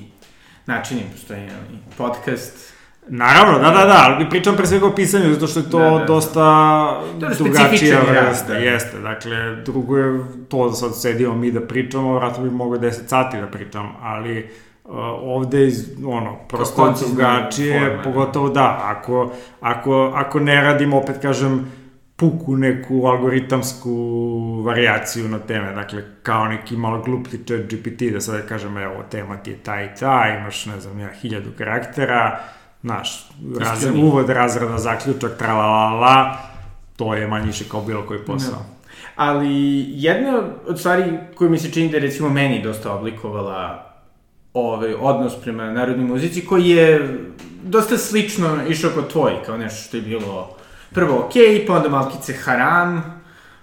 načini, postoji jel, podcast, Naravno, da, da, da, ali pričam pre svega o pisanju, zato što je to da, da. dosta to drugačija vrsta, da. jeste, dakle, drugo je to da sad sedimo mi da pričamo, vratno bi mogo 10 sati da pričam, ali uh, ovde, iz, ono, prosto drugačije, forma, pogotovo da, ako, ako, ako ne radim, opet kažem, puku neku algoritamsku varijaciju na teme, dakle, kao neki malo gluplji chat GPT, da sad kažem, evo, tema ti je ta i ta, imaš, ne znam, ja, hiljadu karaktera, znaš, raz, uvod, razrada, zaključak, tralalala, to je manjiše kao bilo koji posao. No. Ali jedna od stvari koju mi se čini da je recimo meni dosta oblikovala ovaj odnos prema narodnoj muzici koji je dosta slično išao kod tvoj, kao nešto što je bilo prvo okay, pa onda malkice haram,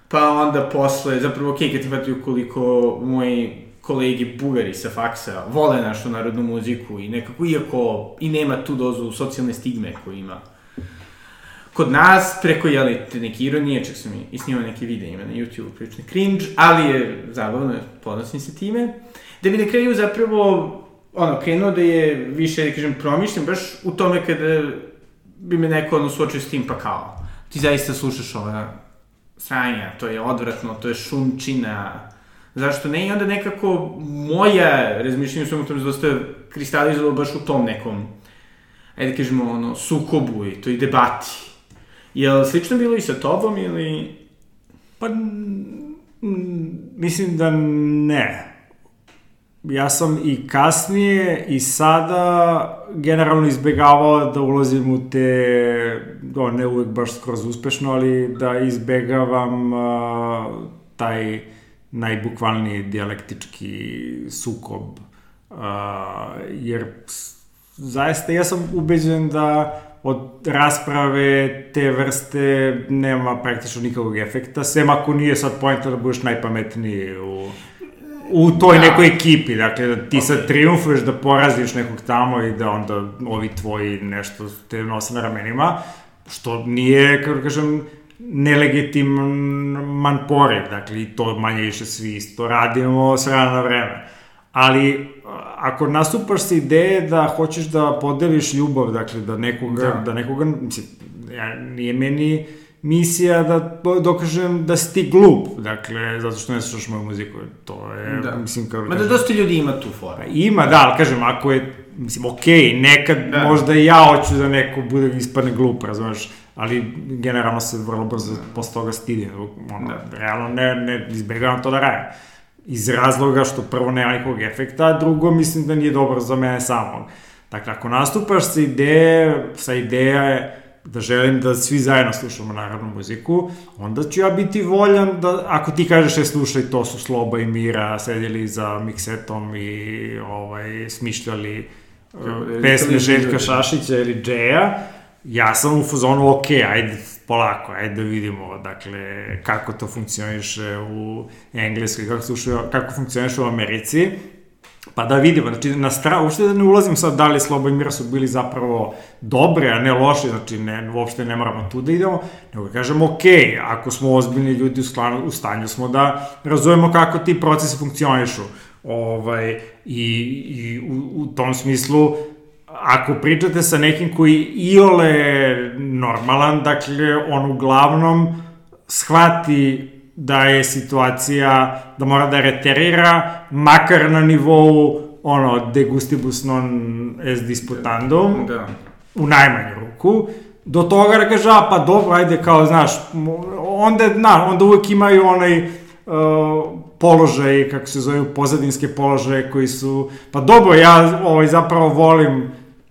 pa onda posle, zapravo okay, kad ti patio koliko moji kolegi bugari sa faksa vole našu narodnu muziku i nekako, iako i nema tu dozu socijalne stigme koju ima kod nas, preko, jeli, te neke ironije, čak sam i snimao neke videe ima na YouTube, prilično cringe, ali je zabavno, ponosim se time, da bi na kraju zapravo, ono, krenuo da je više, da kažem, promišljam baš u tome kada bi me neko, ono, suočio s tim, pa kao, ti zaista slušaš ova sranja, to je odvratno, to je šumčina, zašto ne? I onda nekako moja razmišljenja u tom dosta kristalizovalo baš u tom nekom, ajde da kažemo, ono, sukobu i toj debati. Je li slično bilo i sa tobom ili... Pa, mislim da ne. Ja sam i kasnije i sada generalno izbegavao da ulazim u te, do, ne uvek baš skroz uspešno, ali da izbegavam uh, taj najbukvalniji dijalektički sukob, uh, jer zaista ja sam ubeđen da od rasprave te vrste nema praktično nikakvog efekta, sem ako nije sad pojenta da budeš najpametniji u, u toj da. nekoj ekipi, dakle da ti okay. sad triumfuješ da poraziš nekog tamo i da onda ovi tvoji nešto te nose na ramenima, što nije, kako kažem, nelegitiman poriv, dakle, i to manje više svi isto radimo s vremena na vreme. Ali, ako nastupaš se ideje da hoćeš da podeliš ljubav, dakle, da nekoga, da, da nekoga, mislim, ja, nije meni misija da dokažem da si ti glup, dakle, zato što ne slušaš moju muziku, to je, da. mislim, kao... Ma da dosta ljudi ima tu foru. Ima, da, ali kažem, ako je, mislim, okej, okay, nekad da. možda i ja hoću da neko bude ispadne glup, razumeš, ali generalno se vrlo brzo posle toga stidim. Ono, da. Realno ne, ne izbjegavam to da radim. Iz razloga što prvo nema nikog efekta, a drugo mislim da nije dobro za mene samog. Dakle, ako nastupaš sa ideje, sa ideja je da želim da svi zajedno slušamo narodnu muziku, onda ću ja biti voljan da, ako ti kažeš je slušaj, to su Sloba i Mira, sedjeli za miksetom i ovaj, smišljali uh, pesme Željka Šašića ili Džeja, ja sam u fazonu, ok, ajde, polako, ajde da vidimo, dakle, kako to funkcioniše u Engleskoj, kako, slušaju, kako funkcioniše u Americi, pa da vidimo, znači, na stranu, uopšte da ne ulazim sad da li Slobo i Mira su bili zapravo dobre, a ne loše, znači, ne, uopšte ne moramo tu da idemo, nego kažemo, ok, ako smo ozbiljni ljudi u, sklanu, u stanju smo da razumemo kako ti procesi funkcionišu, ovaj, i, i u, u tom smislu, ako pričate sa nekim koji iole normalan, dakle, on uglavnom shvati da je situacija, da mora da reterira, makar na nivou, ono, de gustibus non es disputandum, da. u najmanju ruku, do toga da kaže, a pa dobro, ajde, kao, znaš, onda, na, onda uvek imaju onaj uh, položaj, kako se zove, pozadinske položaje koji su, pa dobro, ja ovaj, zapravo volim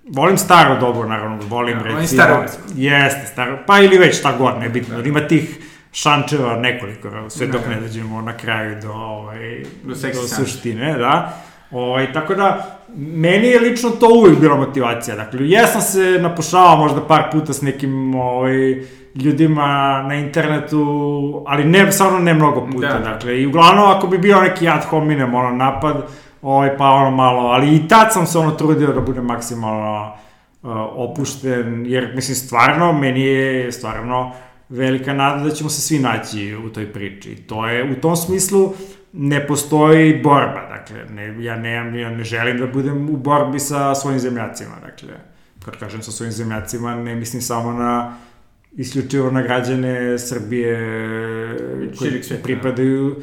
Volim staro dobro, naravno, volim, ja, recimo... staro. Jeste, staro, pa ili već šta god, ne bitno, da. ima tih šančeva nekoliko, sve dok ne dođemo na kraju do, ovaj, do, do suštine, da. Ovaj, tako da, meni je lično to uvijek bila motivacija. Dakle, jesam se napušavao možda par puta s nekim ovaj, ljudima na internetu, ali ne, stvarno ne mnogo puta. Da. Dakle, i uglavnom ako bi bio neki ad hominem ono, napad, ovaj, pa ono malo, ali i tad sam se ono trudio da budem maksimalno uh, opušten, jer mislim stvarno, meni je stvarno velika nada da ćemo se svi naći u toj priči. To je, u tom smislu, ne postoji borba, dakle, ne, ja, ne, ja ne želim da budem u borbi sa svojim zemljacima, dakle, kad kažem sa svojim zemljacima, ne mislim samo na isključivo na građane Srbije koji pripadaju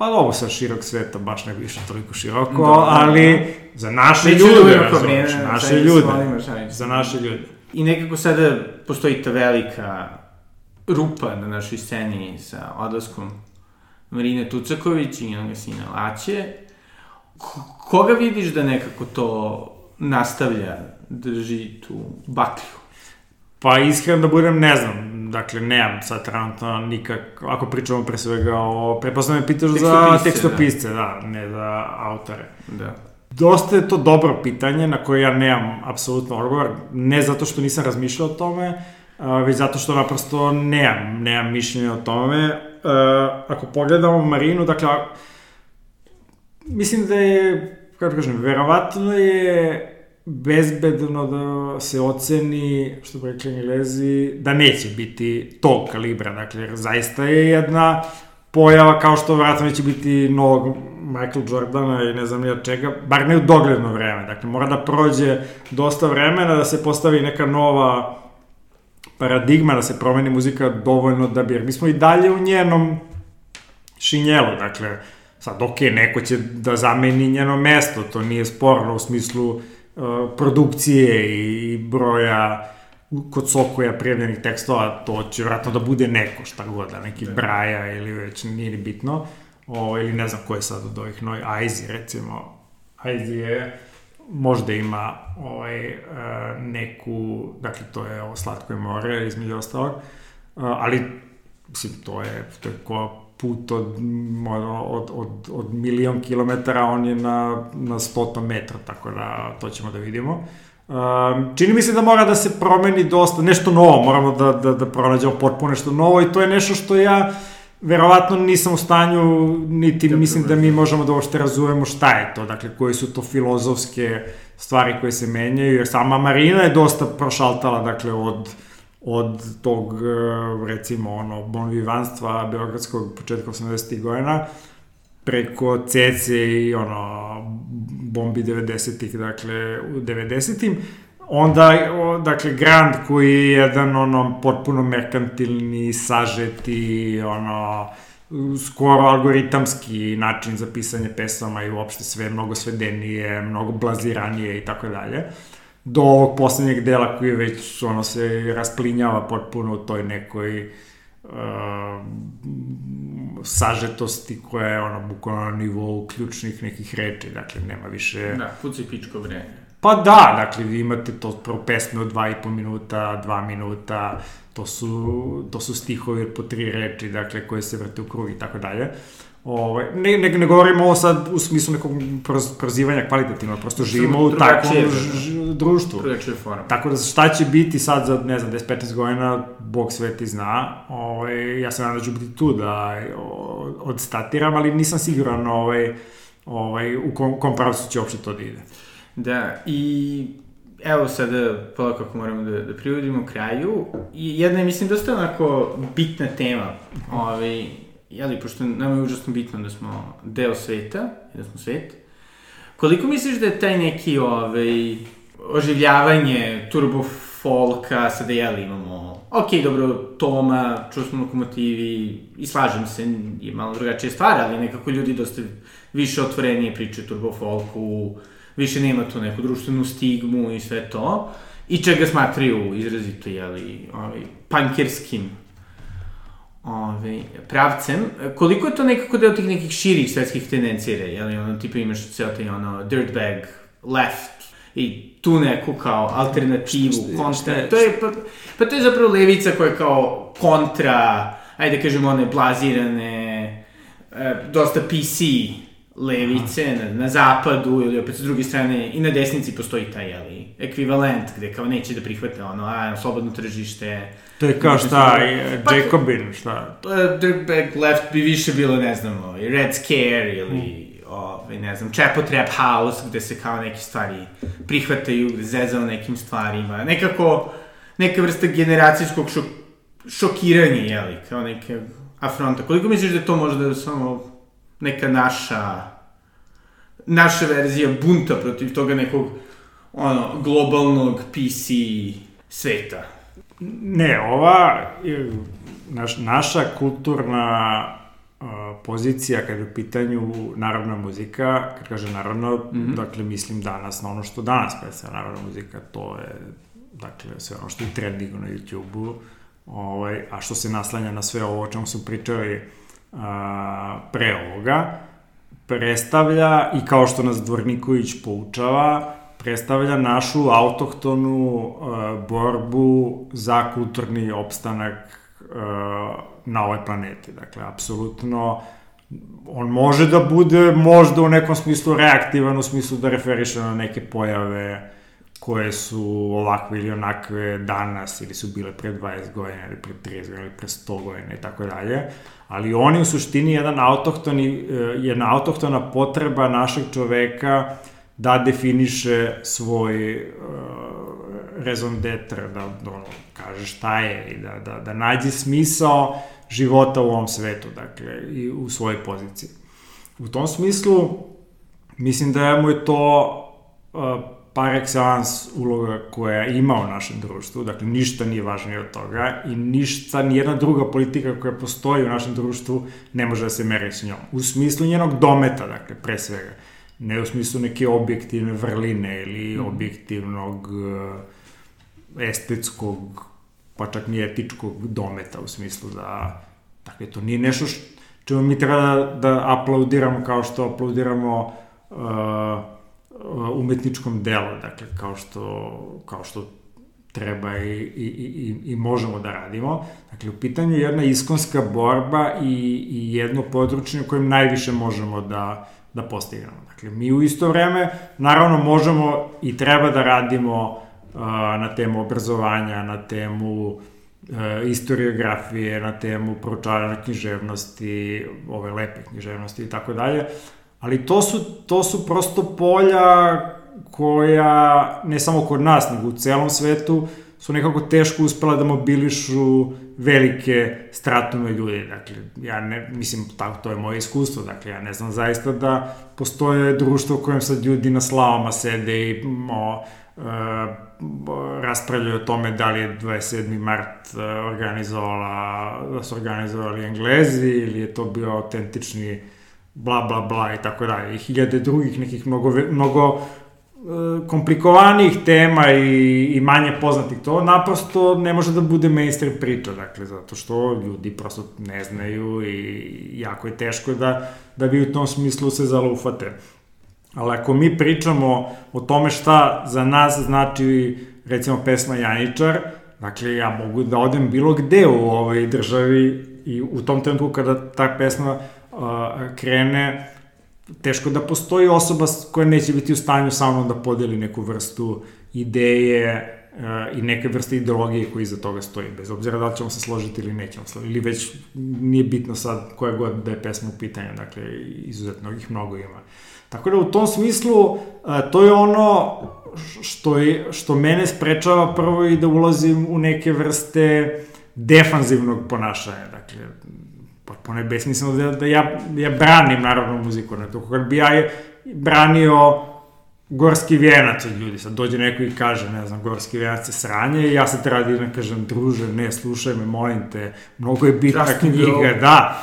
Pa ovo sa širok sveta baš ne više toliko široko, da, ali da. za naše Neću ljude, razumiješ, naše ljude, za naše ljude. I nekako sada postoji ta velika rupa na našoj sceni sa odlaskom Marine Tucaković i njenog sina Laće. Koga vidiš da nekako to nastavlja, drži tu baklju? Pa iskreno da budem, ne znam, dakle, nemam sad trenutno nikak, ako pričamo pre svega o, prepostavljam pitaš za tekstopisce, da. da, ne za autore. Da. Dosta je to dobro pitanje na koje ja nemam apsolutno odgovor, ne zato što nisam razmišljao o tome, već zato što naprosto nemam, nemam mišljenje o tome. Ako pogledamo Marinu, dakle, mislim da je, kako kažem, verovatno je bezbedno da se oceni, što bi rekli englezi, da neće biti tog kalibra. Dakle, zaista je jedna pojava kao što vratno neće biti novog Michael Jordana i ne znam ja čega, bar ne u dogledno vreme. Dakle, mora da prođe dosta vremena, da se postavi neka nova paradigma, da se promeni muzika dovoljno da bi, jer mi smo i dalje u njenom šinjelu, dakle, sad, ok, neko će da zameni njeno mesto, to nije sporno u smislu produkcije i broja kod Sokoja prijavljenih tekstova, to će vratno da bude neko, šta god, da neki da. Braja ili već nije ni bitno, o, ili ne znam ko je sad od ovih noj, Aizi recimo, Aizi je, možda ima ovaj, e, neku, dakle to je ovo Slatko je more, između ostalog, e, ali, mislim, to je, to je ko put od, od, od, od milion kilometara, on je na, na 100 metra, tako da to ćemo da vidimo. Um, čini mi se da mora da se promeni dosta, nešto novo, moramo da, da, da pronađemo potpuno nešto novo i to je nešto što ja verovatno nisam u stanju, niti da mislim da mi možemo da uopšte razumemo šta je to, dakle, koje su to filozofske stvari koje se menjaju, jer sama Marina je dosta prošaltala, dakle, od od tog, e, recimo, ono, bonvivanstva beogradskog početka 80. godina, preko Cece i ono, bombi 90-ih, dakle, u 90-im, onda, dakle, Grand koji je jedan, ono, potpuno merkantilni, sažeti, ono, skoro algoritamski način za pisanje pesama i uopšte sve mnogo svedenije, mnogo blaziranije i tako dalje do ovog poslednjeg dela koji već ono se rasplinjava potpuno u toj nekoj uh, sažetosti koja je ono bukvalno na nivou ključnih nekih reči, dakle nema više... Da, puci pičko vreme. Pa da, dakle vi imate to prvo pesme od dva i po minuta, dva minuta, to su, to su stihovi po tri reči, dakle koje se vrte u krug i tako dalje. Ovaj, ne, ne, ne govorimo ovo sad u smislu nekog proz, prozivanja kvalitativno, prosto živimo u takvom ž- društvu. Drugačije forma. Tako da šta će biti sad za, ne znam, 10-15 godina, Bog sveti zna. Ovaj, ja se nadam da ću biti tu da o, odstatiram, ali nisam siguran ovaj, ovaj, u kom, kom pravcu će uopšte to da ide. Da, i evo sada polako kako moramo da, da privodimo kraju. I jedna je, mislim, dosta onako bitna tema. Ovaj, jeli, pošto nama je užasno bitno da smo deo sveta, da smo svet. Koliko misliš da je taj neki ovaj, oživljavanje turbo folka, sada jeli imamo, ok, dobro, Toma, čuo smo lokomotivi, i slažem se, je malo drugačija stvar, ali nekako ljudi dosta više otvorenije pričaju turbo folku, više nema tu neku društvenu stigmu i sve to, i čega smatraju izrazito, jeli, ovaj, punkerskim ovaj, pravcem, koliko je to nekako deo tih nekih širih svetskih tendencija, jeli, ono, tipa imaš ceo taj, ono, dirtbag, left, i tu neku kao alternativu, Šta- šta- kontra, šta je- to je, pa, pa to je zapravo levica koja je kao kontra, ajde da kažemo one blazirane, e, dosta PC levice na, na zapadu ili opet s druge strane i na desnici postoji taj, jeli, ekvivalent gde kao neće da prihvate ono, a, slobodno tržište, To je kao šta, Pa- Jacobin, šta? uh, Dirtbag Left bi više bilo, ne znam, ovaj, Red Scare ili, ovaj, ne znam, Chapo Trap House, gde se kao neke stvari prihvataju, gde zezao nekim stvarima. Nekako, neka vrsta generacijskog šok, šokiranja, jeli, kao neke afronta. Koliko misliš da to možda samo neka naša, naša verzija bunta protiv toga nekog, ono, globalnog PC sveta? Ne, ova, e, naš, naša kulturna uh, pozicija kada je u pitanju narodna muzika, kad kaže narodno, mm -hmm. dakle mislim danas na ono što danas predstavlja narodna muzika, to je dakle sve ono što je trending na YouTube-u, ovaj, a što se naslanja na sve ovo o čemu smo pričali uh, pre ovoga, predstavlja i kao što nas Dvorniković poučava, predstavlja našu autohtonu uh, borbu za kulturni opstanak uh, na ovoj planeti. Dakle, apsolutno on može da bude možda u nekom smislu reaktivan, u smislu da referiše na neke pojave koje su ovakve ili onakve danas ili su bile pre 20 godina ili pre 30 godina ili pre 100 godina i tako dalje. Ali on je u suštini jedan autohtoni, eh, jedna autohtona potreba našeg čoveka da definiše svoj uh, raison d'etre, da, da ono, kaže šta je i da, da, da nađe smisao života u ovom svetu, dakle, i u svojoj poziciji. U tom smislu, mislim da mu je to uh, par excellence uloga koja ima u našem društvu, dakle ništa nije važnije od toga i ništa, nijedna druga politika koja postoji u našem društvu ne može da se meri s njom. U smislu njenog dometa, dakle, pre svega. Ne u smislu neke objektivne vrline ili mm. objektivnog uh, estetskog, pa čak ni etičkog dometa u smislu da, dakle, to nije nešto što, čemu mi treba da, da aplaudiramo kao što aplaudiramo uh, umetničkom delu, dakle, kao što, kao što treba i, i, i, i možemo da radimo. Dakle, u pitanju je jedna iskonska borba i, i jedno područje u kojem najviše možemo da, da postignemo. Dakle, mi u isto vreme, naravno, možemo i treba da radimo uh, na temu obrazovanja, na temu uh, istoriografije, na temu proučavanja književnosti, ove lepe književnosti i tako dalje, ali to su, to su prosto polja koja, ne samo kod nas, nego u celom svetu, su nekako teško uspela da mobilišu velike stratume ljudi. Dakle, ja ne, mislim, tako, to je moje iskustvo, dakle, ja ne znam zaista da postoje društvo u kojem sad ljudi na slavama sede i o, e, raspravljaju o tome da li je 27. mart e, organizovala, da su organizovali Englezi ili je to bio autentični bla bla bla i tako dalje. I hiljade drugih nekih mnogo, mnogo e, komplikovanijih tema i, i manje poznatih, to naprosto ne može da bude mainstream priča, dakle, zato što ljudi prosto ne znaju i jako je teško da, da vi u tom smislu se zalufate. Ali ako mi pričamo o tome šta za nas znači, recimo, pesma Janičar, dakle, ja mogu da odem bilo gde u ovoj državi i u tom trenutku kada ta pesma krene, teško da postoji osoba koja neće biti u stanju sa mnom da podeli neku vrstu ideje uh, i neke vrste ideologije koji iza toga stoji, bez obzira da li ćemo se složiti ili nećemo složiti, ili već nije bitno sad koja god da je pesma u pitanju, dakle, izuzetno ih mnogo ima. Tako da u tom smislu, uh, to je ono što, je, što mene sprečava prvo i da ulazim u neke vrste defanzivnog ponašanja, dakle, potpuno je besmisleno da, da ja, ja branim naravno muziku, ne, to. Kad bi ja branio gorski vijenac od ljudi, sad dođe neko i kaže, ne znam, gorski vijenac je sranje i ja sad treba da idem kažem, druže, ne, slušaj me, molim te, mnogo je bitna Justin knjiga, da,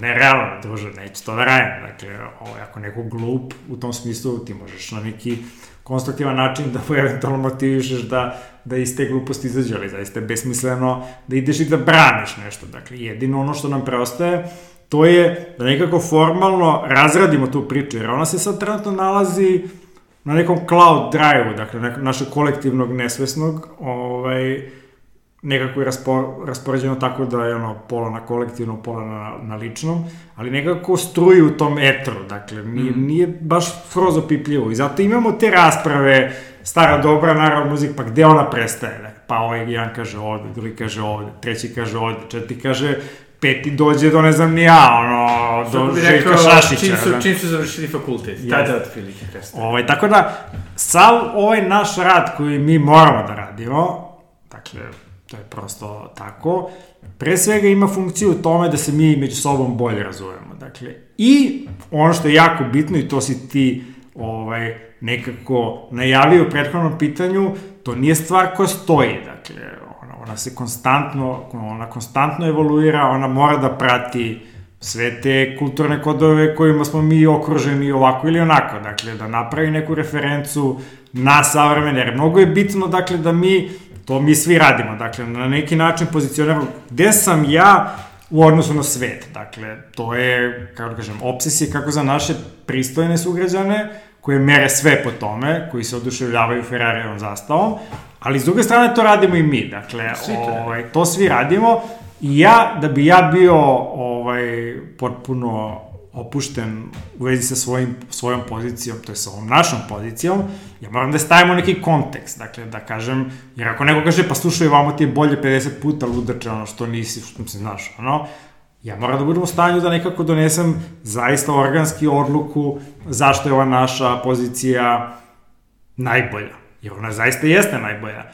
nerealno, druže, neću to da radim, dakle, ovo, ako neko glup, u tom smislu ti možeš na neki konstruktivan način da mu eventualno motivišeš da, da iz te gluposti izađe, ali zaista je besmisleno da ideš i da braniš nešto. Dakle, jedino ono što nam preostaje, to je da nekako formalno razradimo tu priču, jer ona se sad trenutno nalazi na nekom cloud drive-u, dakle, našeg kolektivnog nesvesnog, ovaj, nekako je raspor, raspoređeno tako da je ono pola na kolektivnom, pola na, na ličnom, ali nekako struji u tom etru, dakle, nije, mm. nije baš skroz pipljivo i zato imamo te rasprave, stara dobra naravno muzik, pa gde ona prestaje, dakle, pa ovaj jedan kaže ovde, drugi kaže ovde, treći kaže ovde, četiri kaže peti dođe do ne znam ni ja, ono, do Željka Šašića. Čim su, da. čim su završili fakultet, yes. tada otprilike prestaje. Ovaj, tako da, sav ovaj naš rad koji mi moramo da radimo, dakle, To je prosto tako. Pre svega ima funkciju u tome da se mi među sobom bolje razumemo. Dakle, i ono što je jako bitno, i to si ti ovaj, nekako najavio u prethodnom pitanju, to nije stvar koja stoji. Dakle, ona, ona se konstantno, ona konstantno evoluira, ona mora da prati sve te kulturne kodove kojima smo mi okruženi ovako ili onako, dakle, da napravi neku referencu na savremene, jer mnogo je bitno, dakle, da mi To mi svi radimo, dakle, na neki način pozicioniramo gde sam ja u odnosu na svet. Dakle, to je, kako da kažem, obsesija kako za naše pristojne sugrađane, koje mere sve po tome, koji se oduševljavaju Ferrarijevom zastavom, ali s druge strane to radimo i mi, dakle, ovaj, to svi radimo i ja, da bi ja bio ovaj, potpuno opušten u vezi sa svojim, svojom pozicijom, to je sa ovom našom pozicijom, ja moram da stavimo neki kontekst, dakle, da kažem, jer ako neko kaže, pa slušaj, vamo ti je bolje 50 puta ludače, ono što nisi, što se znaš, ono, ja moram da budem u stanju da nekako donesem zaista organski odluku zašto je ova naša pozicija najbolja. Jer ona zaista jeste najbolja.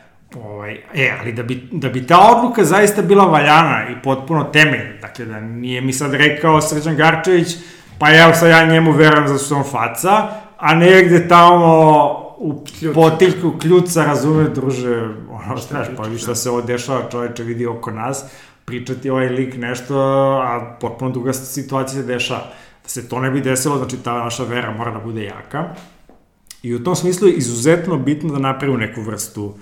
Ovaj, e, ali da bi, da bi ta odluka zaista bila valjana i potpuno temeljna, dakle da nije mi sad rekao Sređan Garčević, pa evo sad ja njemu verujem za svom faca, a negde tamo u Ključ. potiljku kljuca razume, druže, ono što znaš, pa vi šta se ovo dešava, čoveče vidi oko nas, pričati ovaj lik nešto, a potpuno druga situacija se dešava. Da se to ne bi desilo, znači ta naša vera mora da bude jaka. I u tom smislu je izuzetno bitno da napravimo neku vrstu uh,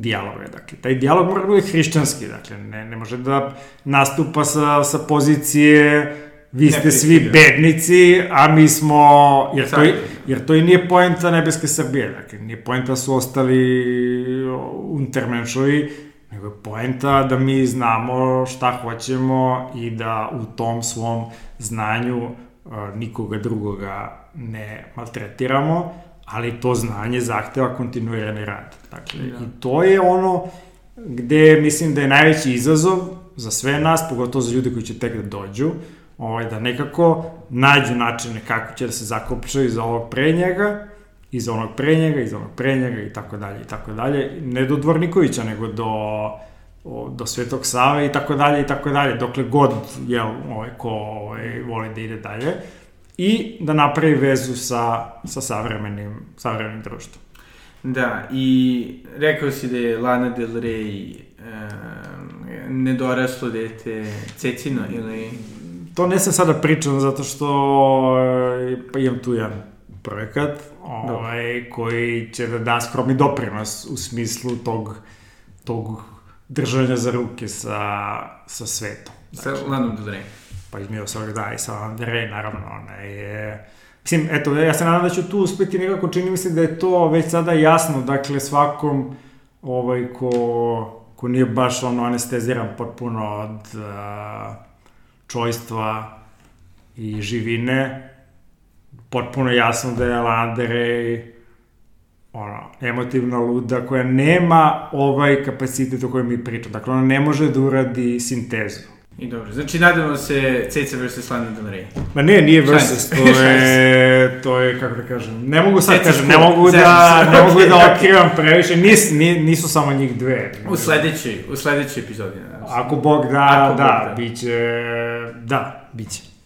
dijaloga. Dakle, taj dijalog mora da bude hrišćanski, dakle, ne, ne može da nastupa sa, sa pozicije vi ste svi bednici, a mi smo, jer to, jer to i nije poenta Nebeske Srbije, dakle, nije poenta su ostali untermenšovi, nego je poenta da mi znamo šta hoćemo i da u tom svom znanju uh, nikoga drugoga ne maltretiramo, ali to znanje zahteva kontinuirani rad. Dakle, da. i to je ono gde mislim da je najveći izazov za sve nas, pogotovo za ljude koji će tek da dođu, ovaj, da nekako nađu načine kako će da se zakopčaju iza ovog pre njega, iza onog pre njega, iza onog pre njega i tako dalje i tako dalje. Ne do Dvornikovića, nego do do Svetog Save i tako dalje i tako dalje, dokle god, jel, ovaj, ko ovaj, voli da ide dalje i da napravi vezu sa, sa savremenim, savremenim društvom. Da, i rekao si da je Lana Del Rey e, nedoraslo dete Cecino ili... To ne sam sada pričam zato što e, pa imam tu jedan projekat ovaj, koji će da da skromni doprinos u smislu tog, tog držanja za ruke sa, sa svetom. Znači, sa Lanom Del Rey pa se ovih da i sa Andre, naravno, ona je... Mislim, eto, ja se nadam da ću tu uspeti nekako, čini mi se da je to već sada jasno, dakle, svakom ovaj, ko, ko nije baš ono anesteziran potpuno od uh, čojstva i živine, potpuno jasno da je Rey ono, emotivna luda koja nema ovaj kapacitet o kojem mi pričamo. Dakle, ona ne može da uradi sintezu. I dobro, znači nadamo se Ceca vs. Lana Del Rey. Ma ne, nije versus, to je, to je, kako da kažem, ne mogu sad Ceca kažem, ne mogu da, ne mogu da otkrivam previše, nis, ni, nisu samo njih dve. U sledećoj, u sledećoj epizodi. se. Ako Bog da, Ako Bog da, da. biće, da, biće.